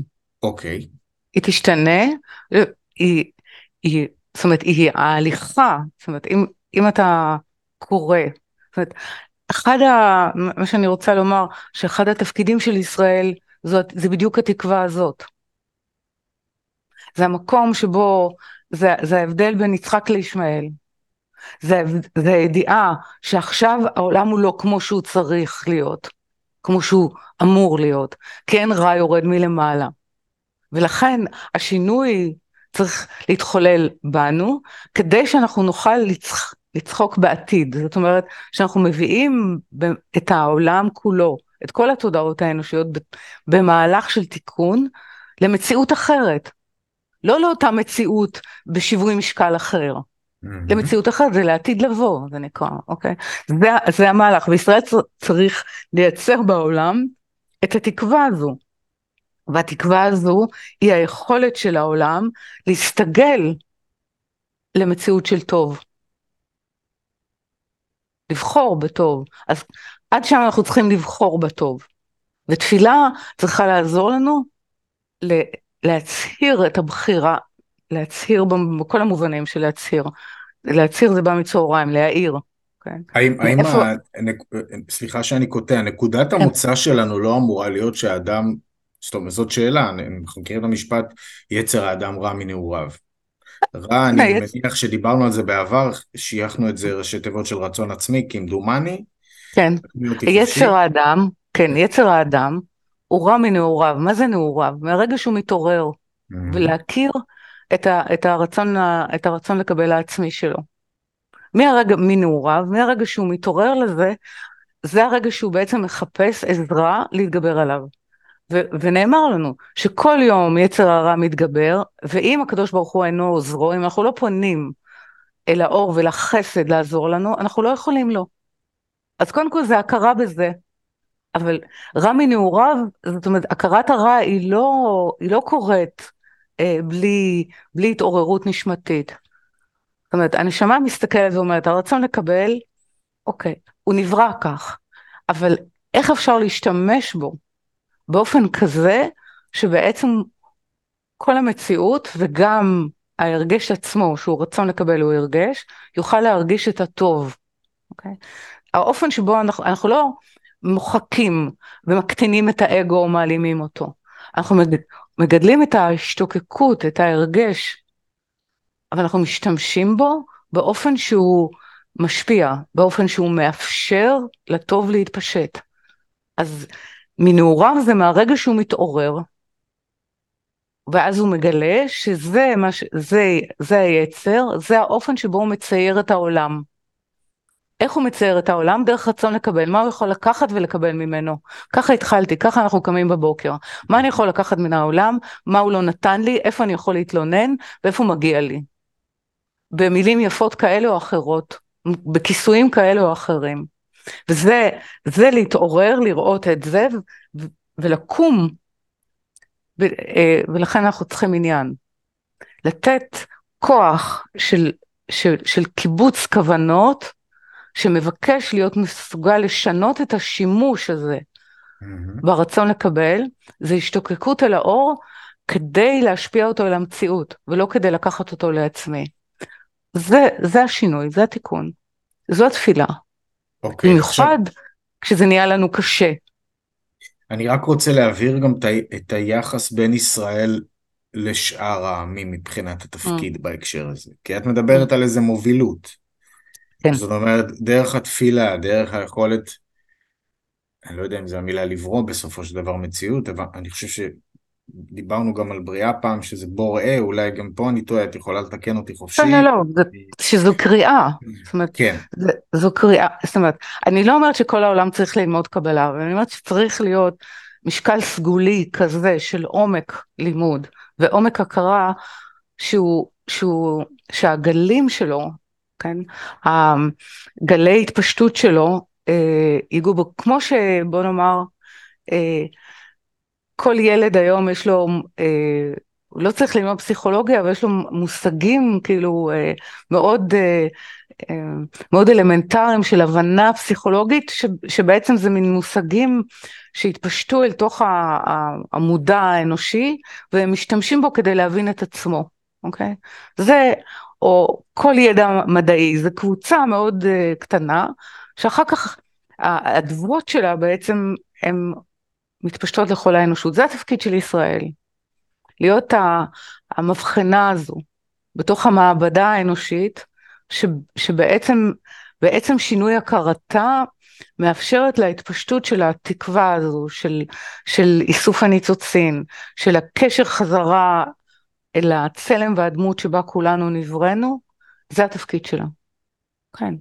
אוקיי. היא תשתנה, היא, היא, זאת אומרת, היא ההליכה, זאת אומרת, אם, אם אתה קורא, זאת אומרת, אחד ה... מה שאני רוצה לומר, שאחד התפקידים של ישראל זאת, זה בדיוק התקווה הזאת. זה המקום שבו, זה, זה ההבדל בין יצחק לישמעאל. זה, זה הידיעה שעכשיו העולם הוא לא כמו שהוא צריך להיות, כמו שהוא אמור להיות, כן רע יורד מלמעלה. ולכן השינוי צריך להתחולל בנו, כדי שאנחנו נוכל לצח... לצחוק בעתיד. זאת אומרת, שאנחנו מביאים את העולם כולו, את כל התודעות האנושיות במהלך של תיקון למציאות אחרת. לא לאותה מציאות בשיווי משקל אחר. למציאות אחרת, זה לעתיד לבוא, זה נקרא, אוקיי? זה, זה המהלך, וישראל צריך לייצר בעולם את התקווה הזו. והתקווה הזו היא היכולת של העולם להסתגל למציאות של טוב. לבחור בטוב. אז עד שם אנחנו צריכים לבחור בטוב. ותפילה צריכה לעזור לנו להצהיר את הבחירה, להצהיר בכל המובנים של להצהיר. להצהיר זה בא מצהריים, להעיר. כן. האם, האם ה... סליחה שאני קוטע, נקודת כן. המוצא שלנו לא אמורה להיות שהאדם, זאת אומרת, זאת שאלה, אנחנו מכירים את המשפט, יצר האדם רע מנעוריו. רע, אני מניח שדיברנו על זה בעבר, שייכנו את זה ראשי תיבות של רצון עצמי, כמדומני. כן, יצר האדם, כן, יצר האדם הוא רע מנעוריו. מה זה נעוריו? מהרגע שהוא מתעורר, ולהכיר את, ה, את, הרצון, את הרצון לקבל העצמי שלו. מהרגע, מנעוריו, מהרגע שהוא מתעורר לזה, זה הרגע שהוא בעצם מחפש עזרה להתגבר עליו. ו- ונאמר לנו שכל יום יצר הרע מתגבר, ואם הקדוש ברוך הוא אינו עוזרו, אם אנחנו לא פונים אל האור ולחסד לעזור לנו, אנחנו לא יכולים לו. אז קודם כל זה הכרה בזה, אבל רע מנעוריו, זאת אומרת, הכרת הרע היא לא, היא לא קורית אה, בלי, בלי התעוררות נשמתית. זאת אומרת, הנשמה מסתכלת ואומרת, הרצון לקבל, אוקיי, הוא נברא כך, אבל איך אפשר להשתמש בו באופן כזה שבעצם כל המציאות וגם ההרגש עצמו, שהוא רצון לקבל, הוא הרגש, יוכל להרגיש את הטוב. אוקיי? האופן שבו אנחנו, אנחנו לא מוחקים ומקטינים את האגו או מעלימים אותו. אנחנו מגדלים את ההשתוקקות, את ההרגש, אבל אנחנו משתמשים בו באופן שהוא משפיע, באופן שהוא מאפשר לטוב להתפשט. אז מנעוריו זה מהרגע שהוא מתעורר, ואז הוא מגלה שזה מה ש... זה, זה היצר, זה האופן שבו הוא מצייר את העולם. איך הוא מצייר את העולם? דרך רצון לקבל. מה הוא יכול לקחת ולקבל ממנו? ככה התחלתי, ככה אנחנו קמים בבוקר. מה אני יכול לקחת מן העולם? מה הוא לא נתן לי? איפה אני יכול להתלונן? ואיפה מגיע לי? במילים יפות כאלה או אחרות, בכיסויים כאלה או אחרים. וזה זה להתעורר, לראות את זה ולקום, ו, אה, ולכן אנחנו צריכים עניין. לתת כוח של, של, של קיבוץ כוונות, שמבקש להיות מסוגל לשנות את השימוש הזה mm-hmm. ברצון לקבל, זה השתוקקות אל האור כדי להשפיע אותו אל המציאות, ולא כדי לקחת אותו לעצמי. זה, זה השינוי, זה התיקון. זו התפילה. אוקיי. במיוחד עכשיו... כשזה נהיה לנו קשה. אני רק רוצה להבהיר גם את היחס בין ישראל לשאר העמים מבחינת התפקיד mm. בהקשר הזה. כי את מדברת mm. על איזה מובילות. כן. זאת אומרת, דרך התפילה, דרך היכולת, אני לא יודע אם זו המילה לברוא בסופו של דבר מציאות, אבל אני חושב שדיברנו גם על בריאה פעם, שזה בור ראה, אולי גם פה אני טועה, את יכולה לתקן אותי חופשי. לא, לא, לא, שזו קריאה. זאת אומרת, כן. זו קריאה, זאת אומרת, אני לא אומרת שכל העולם צריך ללמוד קבלה, אבל אני אומרת שצריך להיות משקל סגולי כזה של עומק לימוד ועומק הכרה שהוא, שהוא, שהגלים שלו כן? הגלי התפשטות שלו אה, ייגעו בו, כמו שבוא נאמר, אה, כל ילד היום יש לו, אה, הוא לא צריך ללמוד פסיכולוגיה, אבל יש לו מושגים כאילו אה, מאוד, אה, מאוד אלמנטריים של הבנה פסיכולוגית, שבעצם זה מין מושגים שהתפשטו אל תוך המודע האנושי, והם משתמשים בו כדי להבין את עצמו, אוקיי? זה או כל ידע מדעי, זו קבוצה מאוד קטנה, שאחר כך האדוות שלה בעצם הן מתפשטות לכל האנושות. זה התפקיד של ישראל, להיות המבחנה הזו בתוך המעבדה האנושית, ש, שבעצם בעצם שינוי הכרתה מאפשרת להתפשטות של התקווה הזו, של, של איסוף הניצוצין, של הקשר חזרה אל הצלם והדמות שבה כולנו נבראנו, זה התפקיד שלה. כן.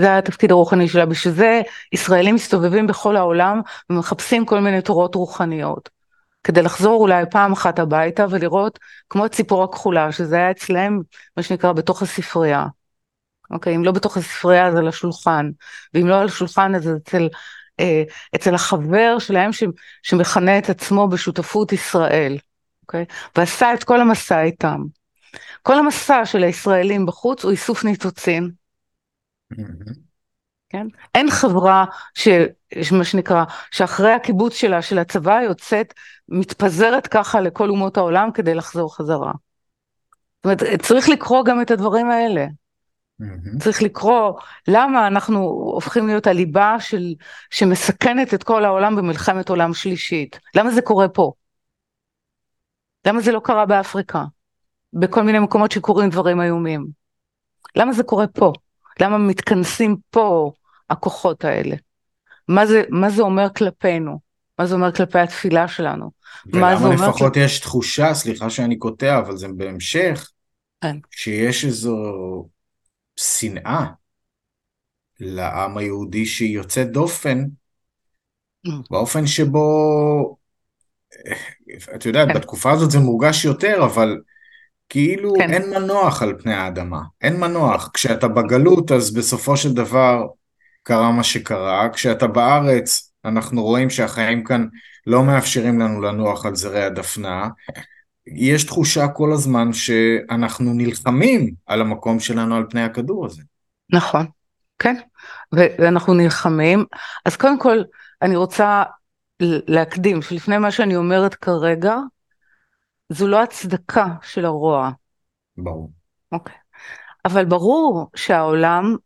זה התפקיד הרוחני שלה, בשביל זה ישראלים מסתובבים בכל העולם ומחפשים כל מיני תורות רוחניות. כדי לחזור אולי פעם אחת הביתה ולראות כמו ציפור הכחולה, שזה היה אצלם, מה שנקרא, בתוך הספרייה. אוקיי, אם לא בתוך הספרייה אז על השולחן, ואם לא על השולחן אז אצל, אה, אצל החבר שלהם ש, שמכנה את עצמו בשותפות ישראל, אוקיי, ועשה את כל המסע איתם. כל המסע של הישראלים בחוץ הוא איסוף ניצוצין. כן? אין חברה ש... מה שנקרא, שאחרי הקיבוץ שלה, של הצבא יוצאת, מתפזרת ככה לכל אומות העולם כדי לחזור חזרה. זאת אומרת, צריך לקרוא גם את הדברים האלה. Mm-hmm. צריך לקרוא למה אנחנו הופכים להיות הליבה של, שמסכנת את כל העולם במלחמת עולם שלישית. למה זה קורה פה? למה זה לא קרה באפריקה? בכל מיני מקומות שקורים דברים איומים. למה זה קורה פה? למה מתכנסים פה הכוחות האלה? מה זה, מה זה אומר כלפינו? מה זה אומר כלפי התפילה שלנו? ולמה לפחות כל... יש תחושה, סליחה שאני קוטע, אבל זה בהמשך, כן. שיש איזו שנאה לעם היהודי שהיא יוצאת דופן, mm. באופן שבו, את יודעת, כן. בתקופה הזאת זה מורגש יותר, אבל כאילו כן. אין מנוח על פני האדמה, אין מנוח. כשאתה בגלות אז בסופו של דבר קרה מה שקרה, כשאתה בארץ אנחנו רואים שהחיים כאן לא מאפשרים לנו לנוח על זרי הדפנה, יש תחושה כל הזמן שאנחנו נלחמים על המקום שלנו על פני הכדור הזה. נכון, כן, ואנחנו נלחמים. אז קודם כל, אני רוצה להקדים, שלפני מה שאני אומרת כרגע, זו לא הצדקה של הרוע. ברור. אוקיי. אבל ברור שהעולם,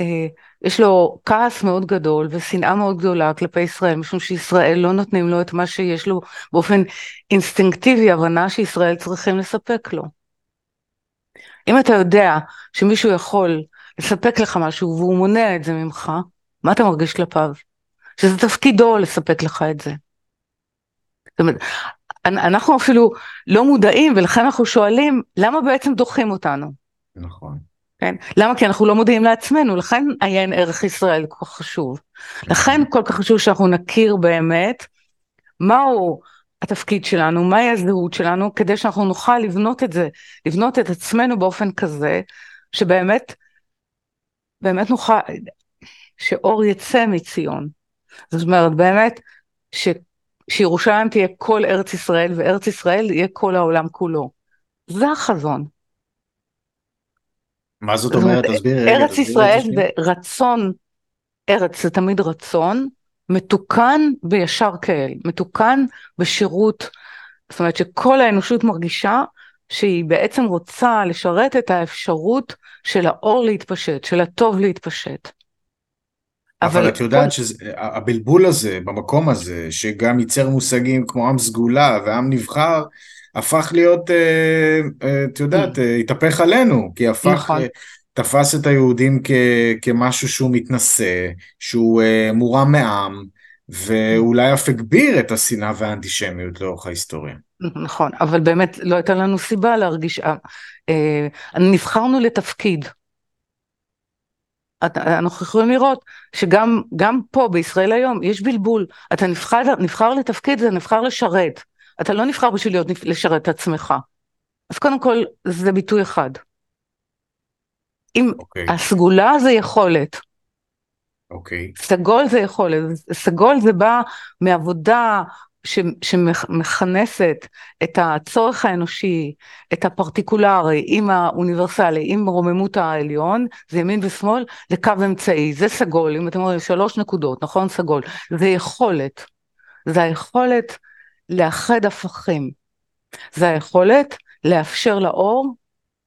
אה, יש לו כעס מאוד גדול ושנאה מאוד גדולה כלפי ישראל, משום שישראל לא נותנים לו את מה שיש לו באופן אינסטינקטיבי, הבנה שישראל צריכים לספק לו. אם אתה יודע שמישהו יכול לספק לך משהו והוא מונע את זה ממך, מה אתה מרגיש כלפיו? שזה תפקידו לספק לך את זה. זאת אומרת, אנחנו אפילו לא מודעים ולכן אנחנו שואלים למה בעצם דוחים אותנו. נכון. כן? למה? כי אנחנו לא מודיעים לעצמנו, לכן עיין ערך ישראל כל כך חשוב. לכן כל כך חשוב שאנחנו נכיר באמת מהו התפקיד שלנו, מהי הזהות שלנו, כדי שאנחנו נוכל לבנות את זה, לבנות את עצמנו באופן כזה, שבאמת, באמת נוכל, שאור יצא מציון. זאת אומרת, באמת, ש, שירושלים תהיה כל ארץ ישראל, וארץ ישראל יהיה כל העולם כולו. זה החזון. מה זאת אומרת? תסבירי. ארץ ישראל זה רצון, ארץ זה תמיד רצון, מתוקן בישר כאל, מתוקן בשירות, זאת אומרת שכל האנושות מרגישה שהיא בעצם רוצה לשרת את האפשרות של האור להתפשט, של הטוב להתפשט. אבל, אבל את יודעת שהבלבול הזה, במקום הזה, שגם ייצר מושגים כמו עם סגולה ועם נבחר, הפך להיות, אה, אה, את יודעת. אה, התהפך עלינו, כי הפך, נכון. תפס את היהודים כ, כמשהו שהוא מתנשא, שהוא מורם מעם, ואולי אף הגביר את השנאה והאנטישמיות לאורך ההיסטוריה. נכון, אבל באמת לא הייתה לנו סיבה להרגיש, נבחרנו לתפקיד. אנחנו יכולים לראות שגם פה בישראל היום יש בלבול, אתה נבחר, נבחר לתפקיד, זה נבחר לשרת. אתה לא נבחר בשביל להיות, לשרת את עצמך. אז קודם כל, זה ביטוי אחד. אם okay. אוקיי. הסגולה זה יכולת. אוקיי. Okay. סגול זה יכולת. סגול זה בא מעבודה שמכנסת את הצורך האנושי, את הפרטיקולרי עם האוניברסלי, עם רוממות העליון, זה ימין ושמאל, לקו אמצעי. זה סגול, אם אתם אומרים שלוש נקודות, נכון? סגול. זה יכולת. זה היכולת לאחד הפכים. זה היכולת לאפשר לאור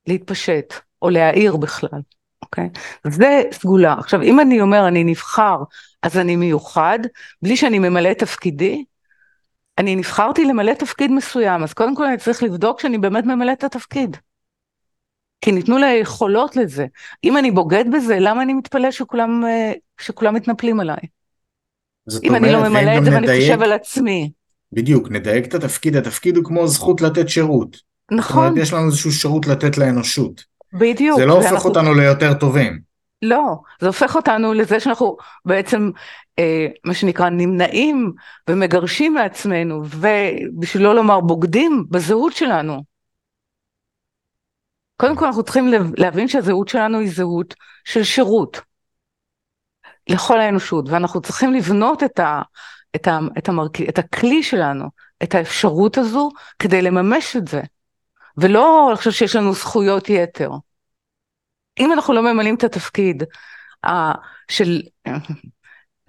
להתפשט, או להאיר בכלל, אוקיי? זה סגולה. עכשיו, אם אני אומר אני נבחר, אז אני מיוחד, בלי שאני ממלא תפקידי, אני נבחרתי למלא תפקיד מסוים, אז קודם כל אני צריך לבדוק שאני באמת ממלא את התפקיד. כי ניתנו לי יכולות לזה. אם אני בוגד בזה, למה אני מתפלא שכולם, אה, שכולם מתנפלים עליי? אם אומרת, אני לא ממלא את זה ואני חושב על עצמי. בדיוק, נדייק את התפקיד, התפקיד הוא כמו זכות לתת שירות. נכון. זאת אומרת, יש לנו איזשהו שירות לתת לאנושות. בדיוק. זה לא הופך ואנחנו... אותנו ליותר טובים. לא, זה הופך אותנו לזה שאנחנו בעצם, אה, מה שנקרא, נמנעים ומגרשים מעצמנו, ובשביל לא לומר בוגדים בזהות שלנו. קודם כל אנחנו צריכים להבין שהזהות שלנו היא זהות של שירות לכל האנושות, ואנחנו צריכים לבנות את, ה, את, ה, את, המרכ... את הכלי שלנו, את האפשרות הזו, כדי לממש את זה, ולא לחשוב שיש לנו זכויות יתר. אם אנחנו לא ממלאים את התפקיד uh, של,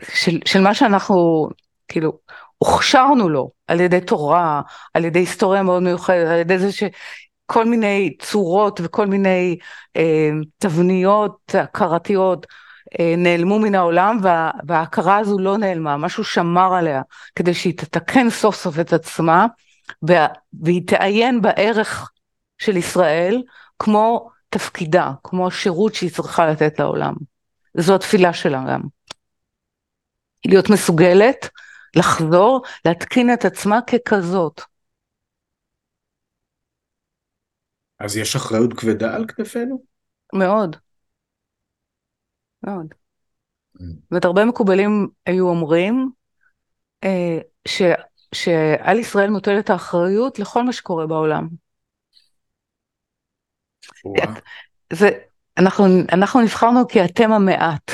של, של מה שאנחנו, כאילו, הוכשרנו לו על ידי תורה, על ידי היסטוריה מאוד מיוחדת, על ידי זה שכל מיני צורות וכל מיני אה, תבניות הכרתיות אה, נעלמו מן העולם וה, וההכרה הזו לא נעלמה, משהו שמר עליה כדי שהיא תתקן סוף סוף את עצמה והיא תעיין בערך של ישראל כמו תפקידה, כמו השירות שהיא צריכה לתת לעולם. זו התפילה שלה גם. להיות מסוגלת לחזור, להתקין את עצמה ככזאת. אז יש אחריות כבדה על כתפינו? מאוד. מאוד. Mm. זאת אומרת, הרבה מקובלים היו אומרים אה, ש, שעל ישראל מוטלת האחריות לכל מה שקורה בעולם. זה, אנחנו, אנחנו נבחרנו כי אתם המעט,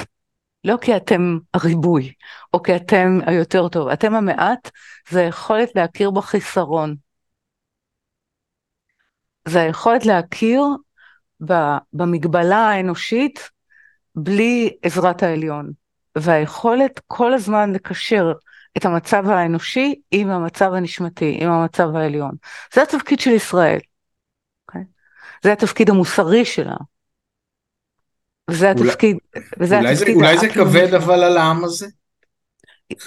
לא כי אתם הריבוי, או כי אתם היותר טוב. אתם המעט זה היכולת להכיר בחיסרון. זה היכולת להכיר במגבלה האנושית בלי עזרת העליון, והיכולת כל הזמן לקשר את המצב האנושי עם המצב הנשמתי, עם המצב העליון. זה התפקיד של ישראל. זה התפקיד המוסרי שלה. וזה התפקיד, וזה אולי התפקיד... זה, אולי זה כבד אבל על העם הזה?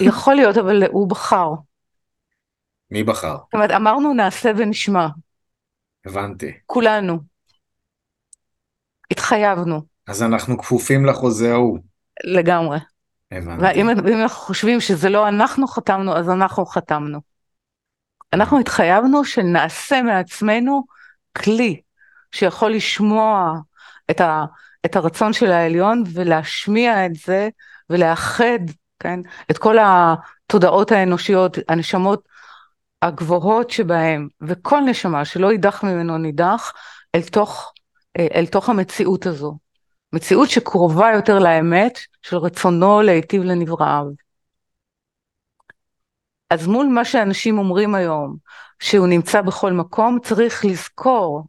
יכול להיות, אבל הוא בחר. מי בחר? זאת אומרת, אמרנו נעשה ונשמע. הבנתי. כולנו. התחייבנו. אז אנחנו כפופים לחוזה ההוא. לגמרי. הבנתי. ואם אנחנו חושבים שזה לא אנחנו חתמנו, אז אנחנו חתמנו. אנחנו התחייבנו שנעשה מעצמנו כלי שיכול לשמוע את, ה, את הרצון של העליון ולהשמיע את זה ולאחד, כן, את כל התודעות האנושיות, הנשמות הגבוהות שבהם, וכל נשמה שלא יידח ממנו נידח, אל תוך, אל תוך המציאות הזו. מציאות שקרובה יותר לאמת של רצונו להיטיב לנבראיו. אז מול מה שאנשים אומרים היום, שהוא נמצא בכל מקום, צריך לזכור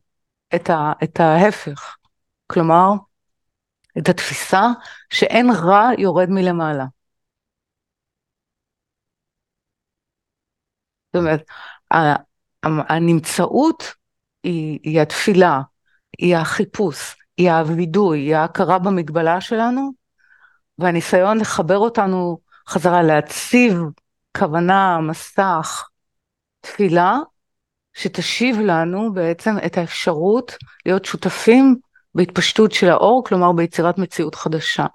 את, ה, את ההפך. כלומר, את התפיסה שאין רע יורד מלמעלה. זאת אומרת, הנמצאות היא, היא התפילה, היא החיפוש, היא הווידוי, היא ההכרה במגבלה שלנו, והניסיון לחבר אותנו חזרה, להציב כוונה, מסך, תפילה, שתשיב לנו בעצם את האפשרות להיות שותפים בהתפשטות של האור, כלומר ביצירת מציאות חדשה.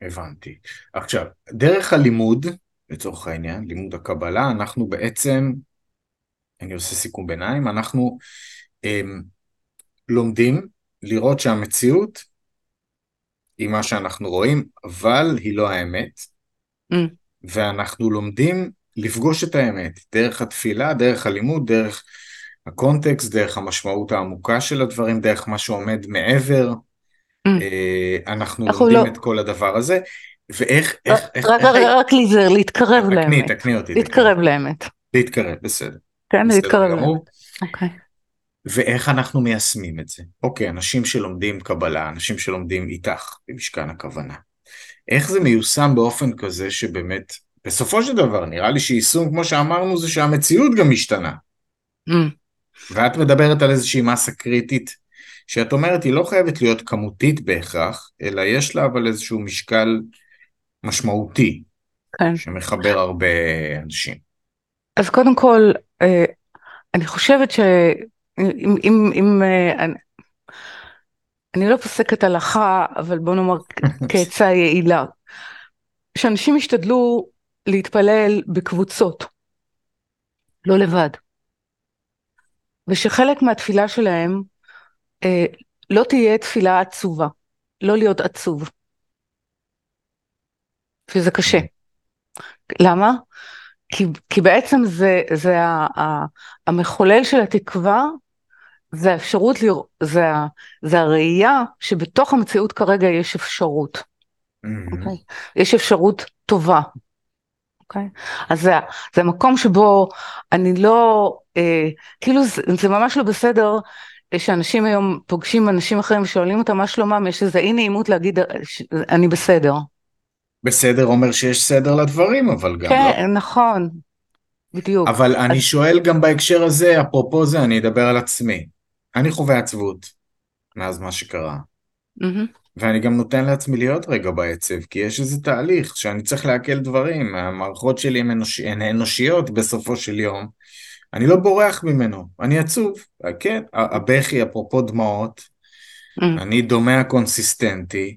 הבנתי. עכשיו, דרך הלימוד, לצורך העניין, לימוד הקבלה, אנחנו בעצם אני עושה סיכום ביניים, אנחנו הם, לומדים לראות שהמציאות היא מה שאנחנו רואים, אבל היא לא האמת, mm. ואנחנו לומדים לפגוש את האמת, דרך התפילה, דרך הלימוד, דרך הקונטקסט, דרך המשמעות העמוקה של הדברים, דרך מה שעומד מעבר, mm. אנחנו לומדים לא... את כל הדבר הזה, ואיך, איך, איך, רק, איך... רק להיזהר, להתקרב לאמת. תקני, תקני אותי. להתקרב לאמת. להתקרב, בסדר. כן, להתקרב. אוקיי. ואיך אנחנו מיישמים את זה? אוקיי, אנשים שלומדים קבלה, אנשים שלומדים איתך במשכן הכוונה. איך זה מיושם באופן כזה שבאמת, בסופו של דבר, נראה לי שיישום, כמו שאמרנו, זה שהמציאות גם משתנה. Mm. ואת מדברת על איזושהי מסה קריטית, שאת אומרת, היא לא חייבת להיות כמותית בהכרח, אלא יש לה אבל איזשהו משקל משמעותי, כן. שמחבר הרבה אנשים. אז קודם כל, אה, אני חושבת שאם, אם, אם, אה, אני, לא פוסקת הלכה, אבל בוא נאמר כעצה יעילה, שאנשים ישתדלו להתפלל בקבוצות, לא לבד. ושחלק מהתפילה שלהם אה, לא תהיה תפילה עצובה, לא להיות עצוב. שזה קשה. למה? כי, כי בעצם זה, זה ה, ה, המחולל של התקווה, זה האפשרות, לרא... זה, זה הראייה שבתוך המציאות כרגע יש אפשרות. Mm-hmm. Okay? אוקיי? יש אפשרות טובה. Okay? אוקיי? אז זה, זה המקום שבו אני לא, אה, כאילו זה, זה ממש לא בסדר שאנשים היום פוגשים אנשים אחרים ושואלים אותם מה שלומם, יש איזה אי נעימות להגיד אני בסדר. בסדר אומר שיש סדר לדברים, אבל גם כן, לא. כן, נכון, בדיוק. אבל אני שואל גם בהקשר הזה, אפרופו זה, אני אדבר על עצמי. אני חווה עצבות מאז מה שקרה. Mm-hmm. ואני גם נותן לעצמי להיות רגע בעצב, כי יש איזה תהליך שאני צריך לעכל דברים, המערכות שלי הן, אנוש... אנושיות בסופו של יום. אני לא בורח ממנו, אני עצוב, כן, הבכי, אפרופו דמעות, mm. אני דומה קונסיסטנטי,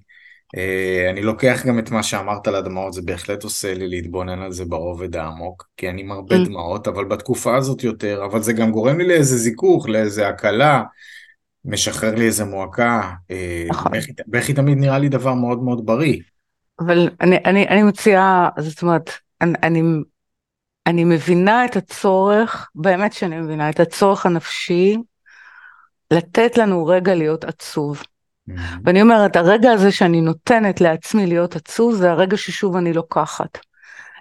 אני לוקח גם את מה שאמרת על הדמעות, זה בהחלט עושה לי להתבונן על זה ברובד העמוק, כי אני מרבה mm. דמעות, אבל בתקופה הזאת יותר, אבל זה גם גורם לי לאיזה זיכוך, לאיזה הקלה, משחרר לי איזה מועקה, אה, נכון. בכי תמיד נראה לי דבר מאוד מאוד בריא. אבל אני, אני, אני מציעה, זאת אומרת, אני, אני, אני מבינה את הצורך, באמת שאני מבינה את הצורך הנפשי, לתת לנו רגע להיות עצוב. Mm-hmm. ואני אומרת, הרגע הזה שאני נותנת לעצמי להיות עצוב, זה הרגע ששוב אני לוקחת.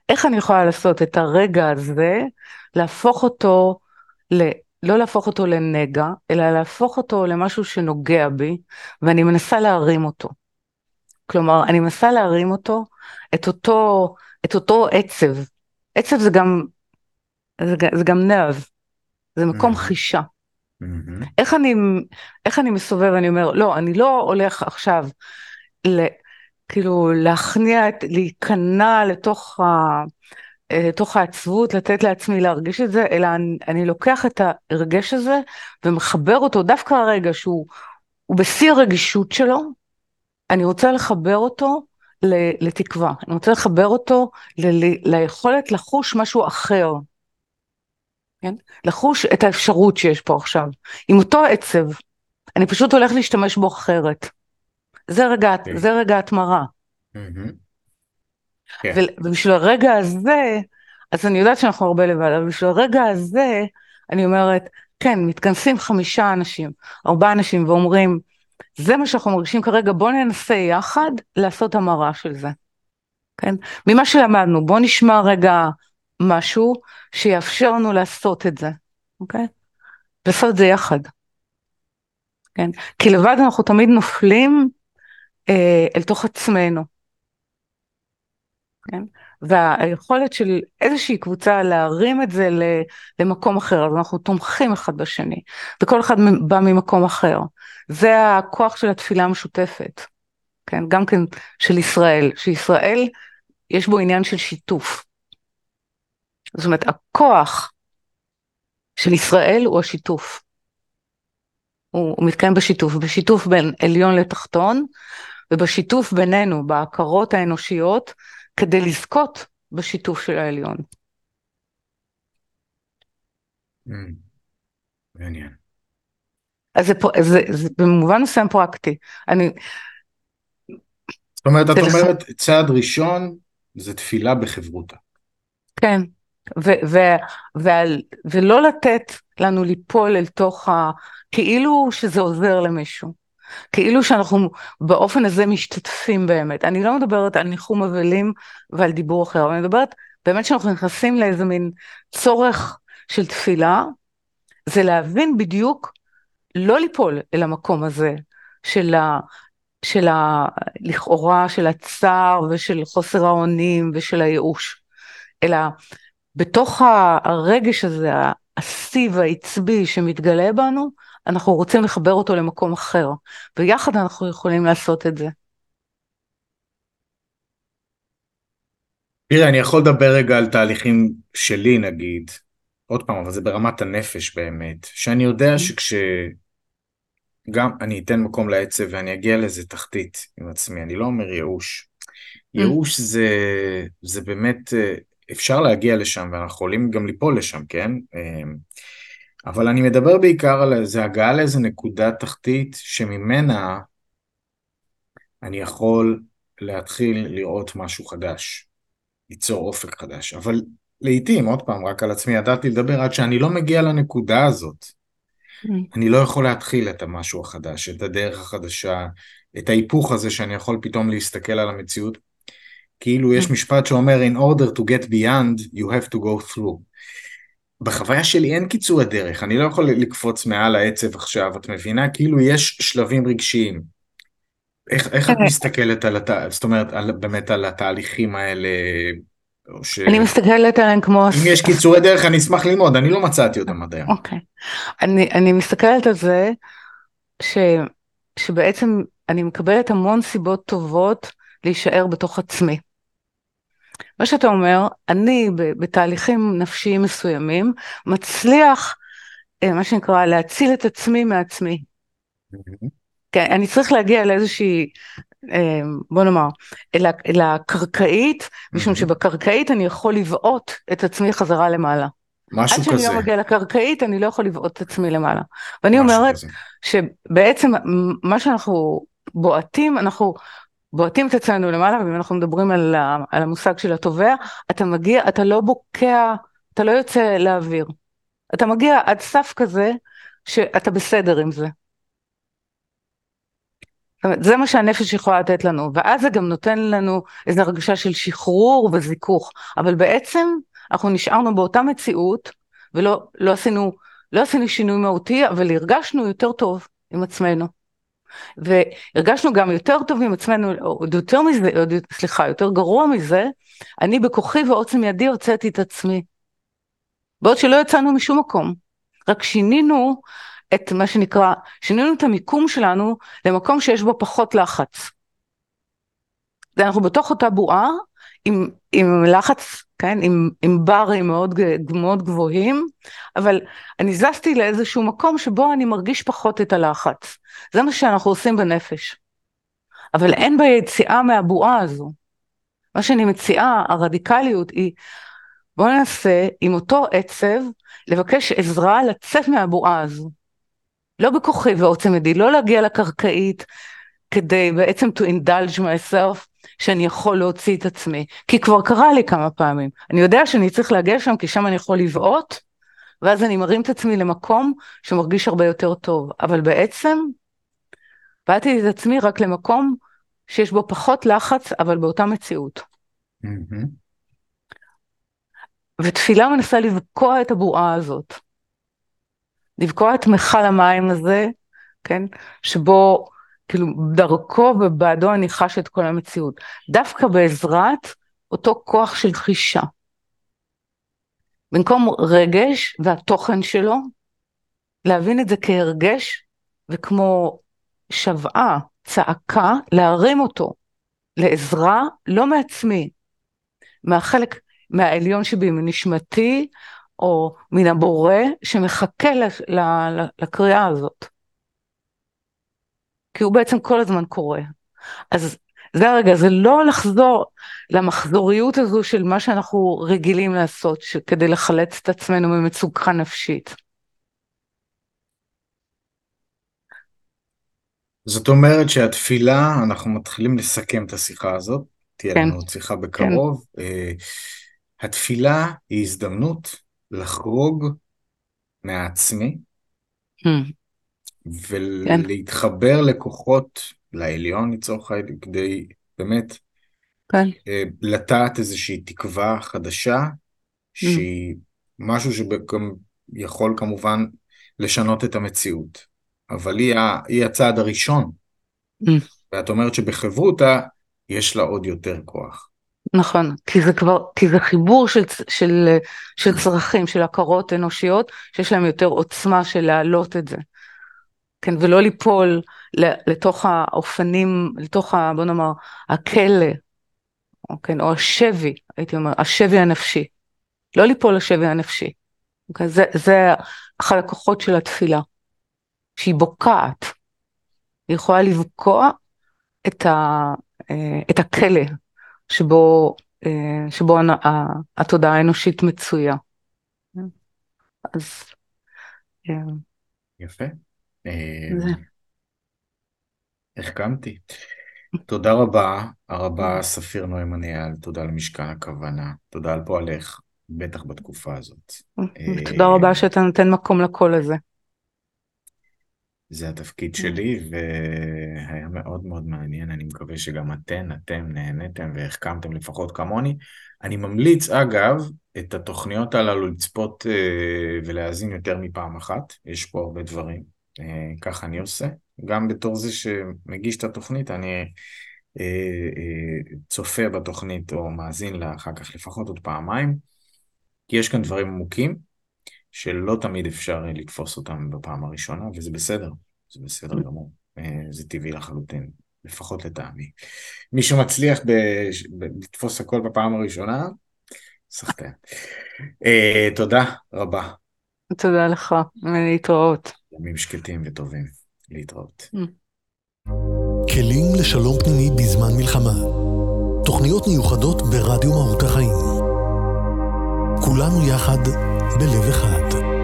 איך אני יכולה לעשות את הרגע הזה, להפוך אותו, ל, לא להפוך אותו לנגע, אלא להפוך אותו למשהו שנוגע בי, ואני מנסה להרים אותו. כלומר, אני מנסה להרים אותו, את אותו, את אותו עצב. עצב זה גם, זה, זה גם נרב, זה מקום mm-hmm. חישה. Mm-hmm. איך, אני, איך אני מסובב, אני אומר, לא, אני לא הולך עכשיו, ל, כאילו להכניע, את, להיכנע לתוך, ה, לתוך העצבות, לתת לעצמי להרגיש את זה, אלא אני, אני לוקח את ההרגש הזה ומחבר אותו דווקא הרגע שהוא בשיא הרגישות שלו, אני רוצה לחבר אותו לתקווה, אני רוצה לחבר אותו ל, ל, ליכולת לחוש משהו אחר. כן? לחוש את האפשרות שיש פה עכשיו. עם אותו עצב, אני פשוט הולך להשתמש בו אחרת. זה רגע, כן. זה רגע התמרה. Mm-hmm. כן. ובשביל הרגע הזה, אז אני יודעת שאנחנו הרבה לבד, אבל בשביל הרגע הזה, אני אומרת, כן, מתכנסים חמישה אנשים, ארבעה אנשים, ואומרים, זה מה שאנחנו מרגישים כרגע, בואו ננסה יחד לעשות המרה של זה. כן? ממה שלמדנו, בואו נשמע רגע משהו שיאפשר לנו לעשות את זה, אוקיי? לעשות את זה יחד. כן? כי לבד אנחנו תמיד נופלים אה, אל תוך עצמנו. כן? והיכולת של איזושהי קבוצה להרים את זה למקום אחר, אז אנחנו תומכים אחד בשני, וכל אחד בא ממקום אחר. זה הכוח של התפילה המשותפת, כן? גם כן של ישראל, שישראל יש בו עניין של שיתוף. זאת אומרת, הכוח של ישראל הוא השיתוף. הוא, הוא מתקיים בשיתוף, בשיתוף בין עליון לתחתון, ובשיתוף בינינו, בהכרות האנושיות, כדי לזכות בשיתוף של העליון. Mm, מעניין. אז זה, זה, זה במובן מסוים פרקטי. אני... זאת אומרת, את אומרת, צעד ראשון זה תפילה בחברותה. כן, ו- ו- ו- ולא לתת לנו ליפול אל תוך ה... כאילו שזה עוזר למישהו. כאילו שאנחנו באופן הזה משתתפים באמת. אני לא מדברת על ניחום אבלים ועל דיבור אחר, אני מדברת באמת שאנחנו נכנסים לאיזה מין צורך של תפילה, זה להבין בדיוק, לא ליפול אל המקום הזה של ה... של ה... לכאורה, של הצער ושל חוסר האונים ושל הייאוש, אלא בתוך הרגש הזה, השיא והעצבי שמתגלה בנו, אנחנו רוצים לחבר אותו למקום אחר, ויחד אנחנו יכולים לעשות את זה. תראה, אני יכול לדבר רגע על תהליכים שלי נגיד, עוד פעם, אבל זה ברמת הנפש באמת, שאני יודע mm-hmm. שכש... גם אני אתן מקום לעצב ואני אגיע לאיזה תחתית עם עצמי, אני לא אומר ייאוש. Mm. ייאוש זה, זה באמת אפשר להגיע לשם ואנחנו יכולים גם ליפול לשם, כן? אמ, אבל אני מדבר בעיקר על איזה הגעה לאיזה נקודה תחתית שממנה אני יכול להתחיל לראות משהו חדש, ליצור אופק חדש. אבל לעיתים, עוד פעם, רק על עצמי ידעתי לדבר עד שאני לא מגיע לנקודה הזאת. Mm. אני לא יכול להתחיל את המשהו החדש, את הדרך החדשה, את ההיפוך הזה שאני יכול פתאום להסתכל על המציאות. כאילו יש. משפט שאומר, in order to get beyond, you have to go through. בחוויה שלי אין קיצורי דרך, אני לא יכול לקפוץ מעל העצב עכשיו, את מבינה? כאילו יש שלבים רגשיים. איך, איך את כן. מסתכלת על, הת... זאת אומרת, על, באמת על התהליכים האלה? ש... אני מסתכלת עליהם כמו... אם יש קיצורי דרך אני אשמח ללמוד, אני לא מצאתי אותם עד היום. אוקיי. אני, אני מסתכלת על זה ש, שבעצם אני מקבלת המון סיבות טובות להישאר בתוך עצמי. מה שאתה אומר, אני בתהליכים נפשיים מסוימים מצליח, אה, מה שנקרא, להציל את עצמי מעצמי. כן, אני צריך להגיע לאיזושהי, אה, בוא נאמר, אל הקרקעית, משום שבקרקעית אני יכול לבעוט את עצמי חזרה למעלה. משהו כזה. עד שאני לא מגיע לקרקעית, אני לא יכול לבעוט את עצמי למעלה. ואני אומרת כזה. שבעצם מה שאנחנו בועטים, אנחנו בועטים את עצמנו למעלה, ואם אנחנו מדברים על, על המושג של התובע, אתה מגיע, אתה לא בוקע, אתה לא יוצא לאוויר. אתה מגיע עד סף כזה, שאתה בסדר עם זה. זה מה שהנפש יכולה לתת לנו, ואז זה גם נותן לנו איזו הרגשה של שחרור וזיכוך, אבל בעצם אנחנו נשארנו באותה מציאות, ולא לא עשינו, לא עשינו שינוי מהותי, אבל הרגשנו יותר טוב עם עצמנו. והרגשנו גם יותר טוב עם עצמנו, עוד יותר מזה, עוד, סליחה, יותר גרוע מזה, אני בכוחי ועוצם ידי הוצאתי את עצמי. בעוד שלא יצאנו משום מקום, רק שינינו את מה שנקרא, שינינו את המיקום שלנו למקום שיש בו פחות לחץ. אנחנו בתוך אותה בועה עם, עם לחץ, כן, עם, עם ברים מאוד, מאוד גבוהים, אבל אני זזתי לאיזשהו מקום שבו אני מרגיש פחות את הלחץ. זה מה שאנחנו עושים בנפש. אבל אין ביציאה מהבועה הזו. מה שאני מציעה, הרדיקליות היא, בואו ננסה עם אותו עצב לבקש עזרה לצאת מהבועה הזו. לא בכוחי ועוצם ידי, לא להגיע לקרקעית כדי בעצם to indulge myself, שאני יכול להוציא את עצמי, כי כבר קרה לי כמה פעמים. אני יודע שאני צריך להגיע שם כי שם אני יכול לבעוט, ואז אני מרים את עצמי למקום שמרגיש הרבה יותר טוב. אבל בעצם, באתי את עצמי רק למקום שיש בו פחות לחץ, אבל באותה מציאות. Mm-hmm. ותפילה מנסה לבקוע את הבועה הזאת. לבקוע את מכל המים הזה, כן, שבו כאילו דרכו ובעדו אני חש את כל המציאות. דווקא בעזרת אותו כוח של חישה. במקום רגש והתוכן שלו, להבין את זה כהרגש וכמו שוועה, צעקה, להרים אותו לעזרה, לא מעצמי, מהחלק, מהעליון שבי, מנשמתי, או מן הבורא שמחכה לקריאה הזאת. כי הוא בעצם כל הזמן קורא. אז זה הרגע, זה לא לחזור למחזוריות הזו של מה שאנחנו רגילים לעשות כדי לחלץ את עצמנו ממצוקה נפשית. זאת אומרת שהתפילה, אנחנו מתחילים לסכם את השיחה הזאת, תהיה כן, לנו שיחה בקרוב. כן. Uh, התפילה היא הזדמנות לחרוג מהעצמי, mm. ולהתחבר כן. לכוחות, לעליון לצורך העניין, כדי באמת כן. אה, לטעת איזושהי תקווה חדשה, mm. שהיא משהו שיכול כמובן לשנות את המציאות, אבל היא, היא הצעד הראשון. Mm. ואת אומרת שבחברותה יש לה עוד יותר כוח. נכון, כי זה כבר, כי זה חיבור של, של, של צרכים, של הכרות אנושיות, שיש להם יותר עוצמה של להעלות את זה. כן, ולא ליפול לתוך האופנים, לתוך, ה, בוא נאמר, הכלא, כן, או השבי, הייתי אומר, השבי הנפשי. לא ליפול לשבי הנפשי. כן, זה, זה אחד הכוחות של התפילה, שהיא בוקעת. היא יכולה לבקוע את, ה, אה, את הכלא שבו, אה, שבו התודעה האנושית מצויה. אז כן. יפה. אה. החכמתי. תודה רבה, הרבה ספיר נוימן אייל, תודה למשכן הכוונה, תודה על פועלך, בטח בתקופה הזאת. תודה אה, רבה שאתה נותן מקום לקול הזה. זה התפקיד שלי, והיה מאוד מאוד מעניין, אני מקווה שגם אתן, אתם נהניתם והחכמתם לפחות כמוני. אני ממליץ, אגב, את התוכניות הללו לצפות אה, ולהאזין יותר מפעם אחת, יש פה הרבה דברים, ככה אני עושה. גם בתור זה שמגיש את התוכנית, אני אה, אה, צופה בתוכנית או מאזין לה אחר כך לפחות עוד פעמיים, כי יש כאן דברים עמוקים שלא תמיד אפשר אה, לתפוס אותם בפעם הראשונה, וזה בסדר, זה בסדר גמור, אה, זה טבעי לחלוטין, לפחות לטעמי. מי שמצליח ב- ב- לתפוס הכל בפעם הראשונה, סחטיין. אה, תודה רבה, תודה לך, להתראות. ימים שקטים וטובים, להתראות. כלים לשלום פנימי בזמן מלחמה. תוכניות מיוחדות ברדיו מהות החיים. כולנו יחד בלב אחד.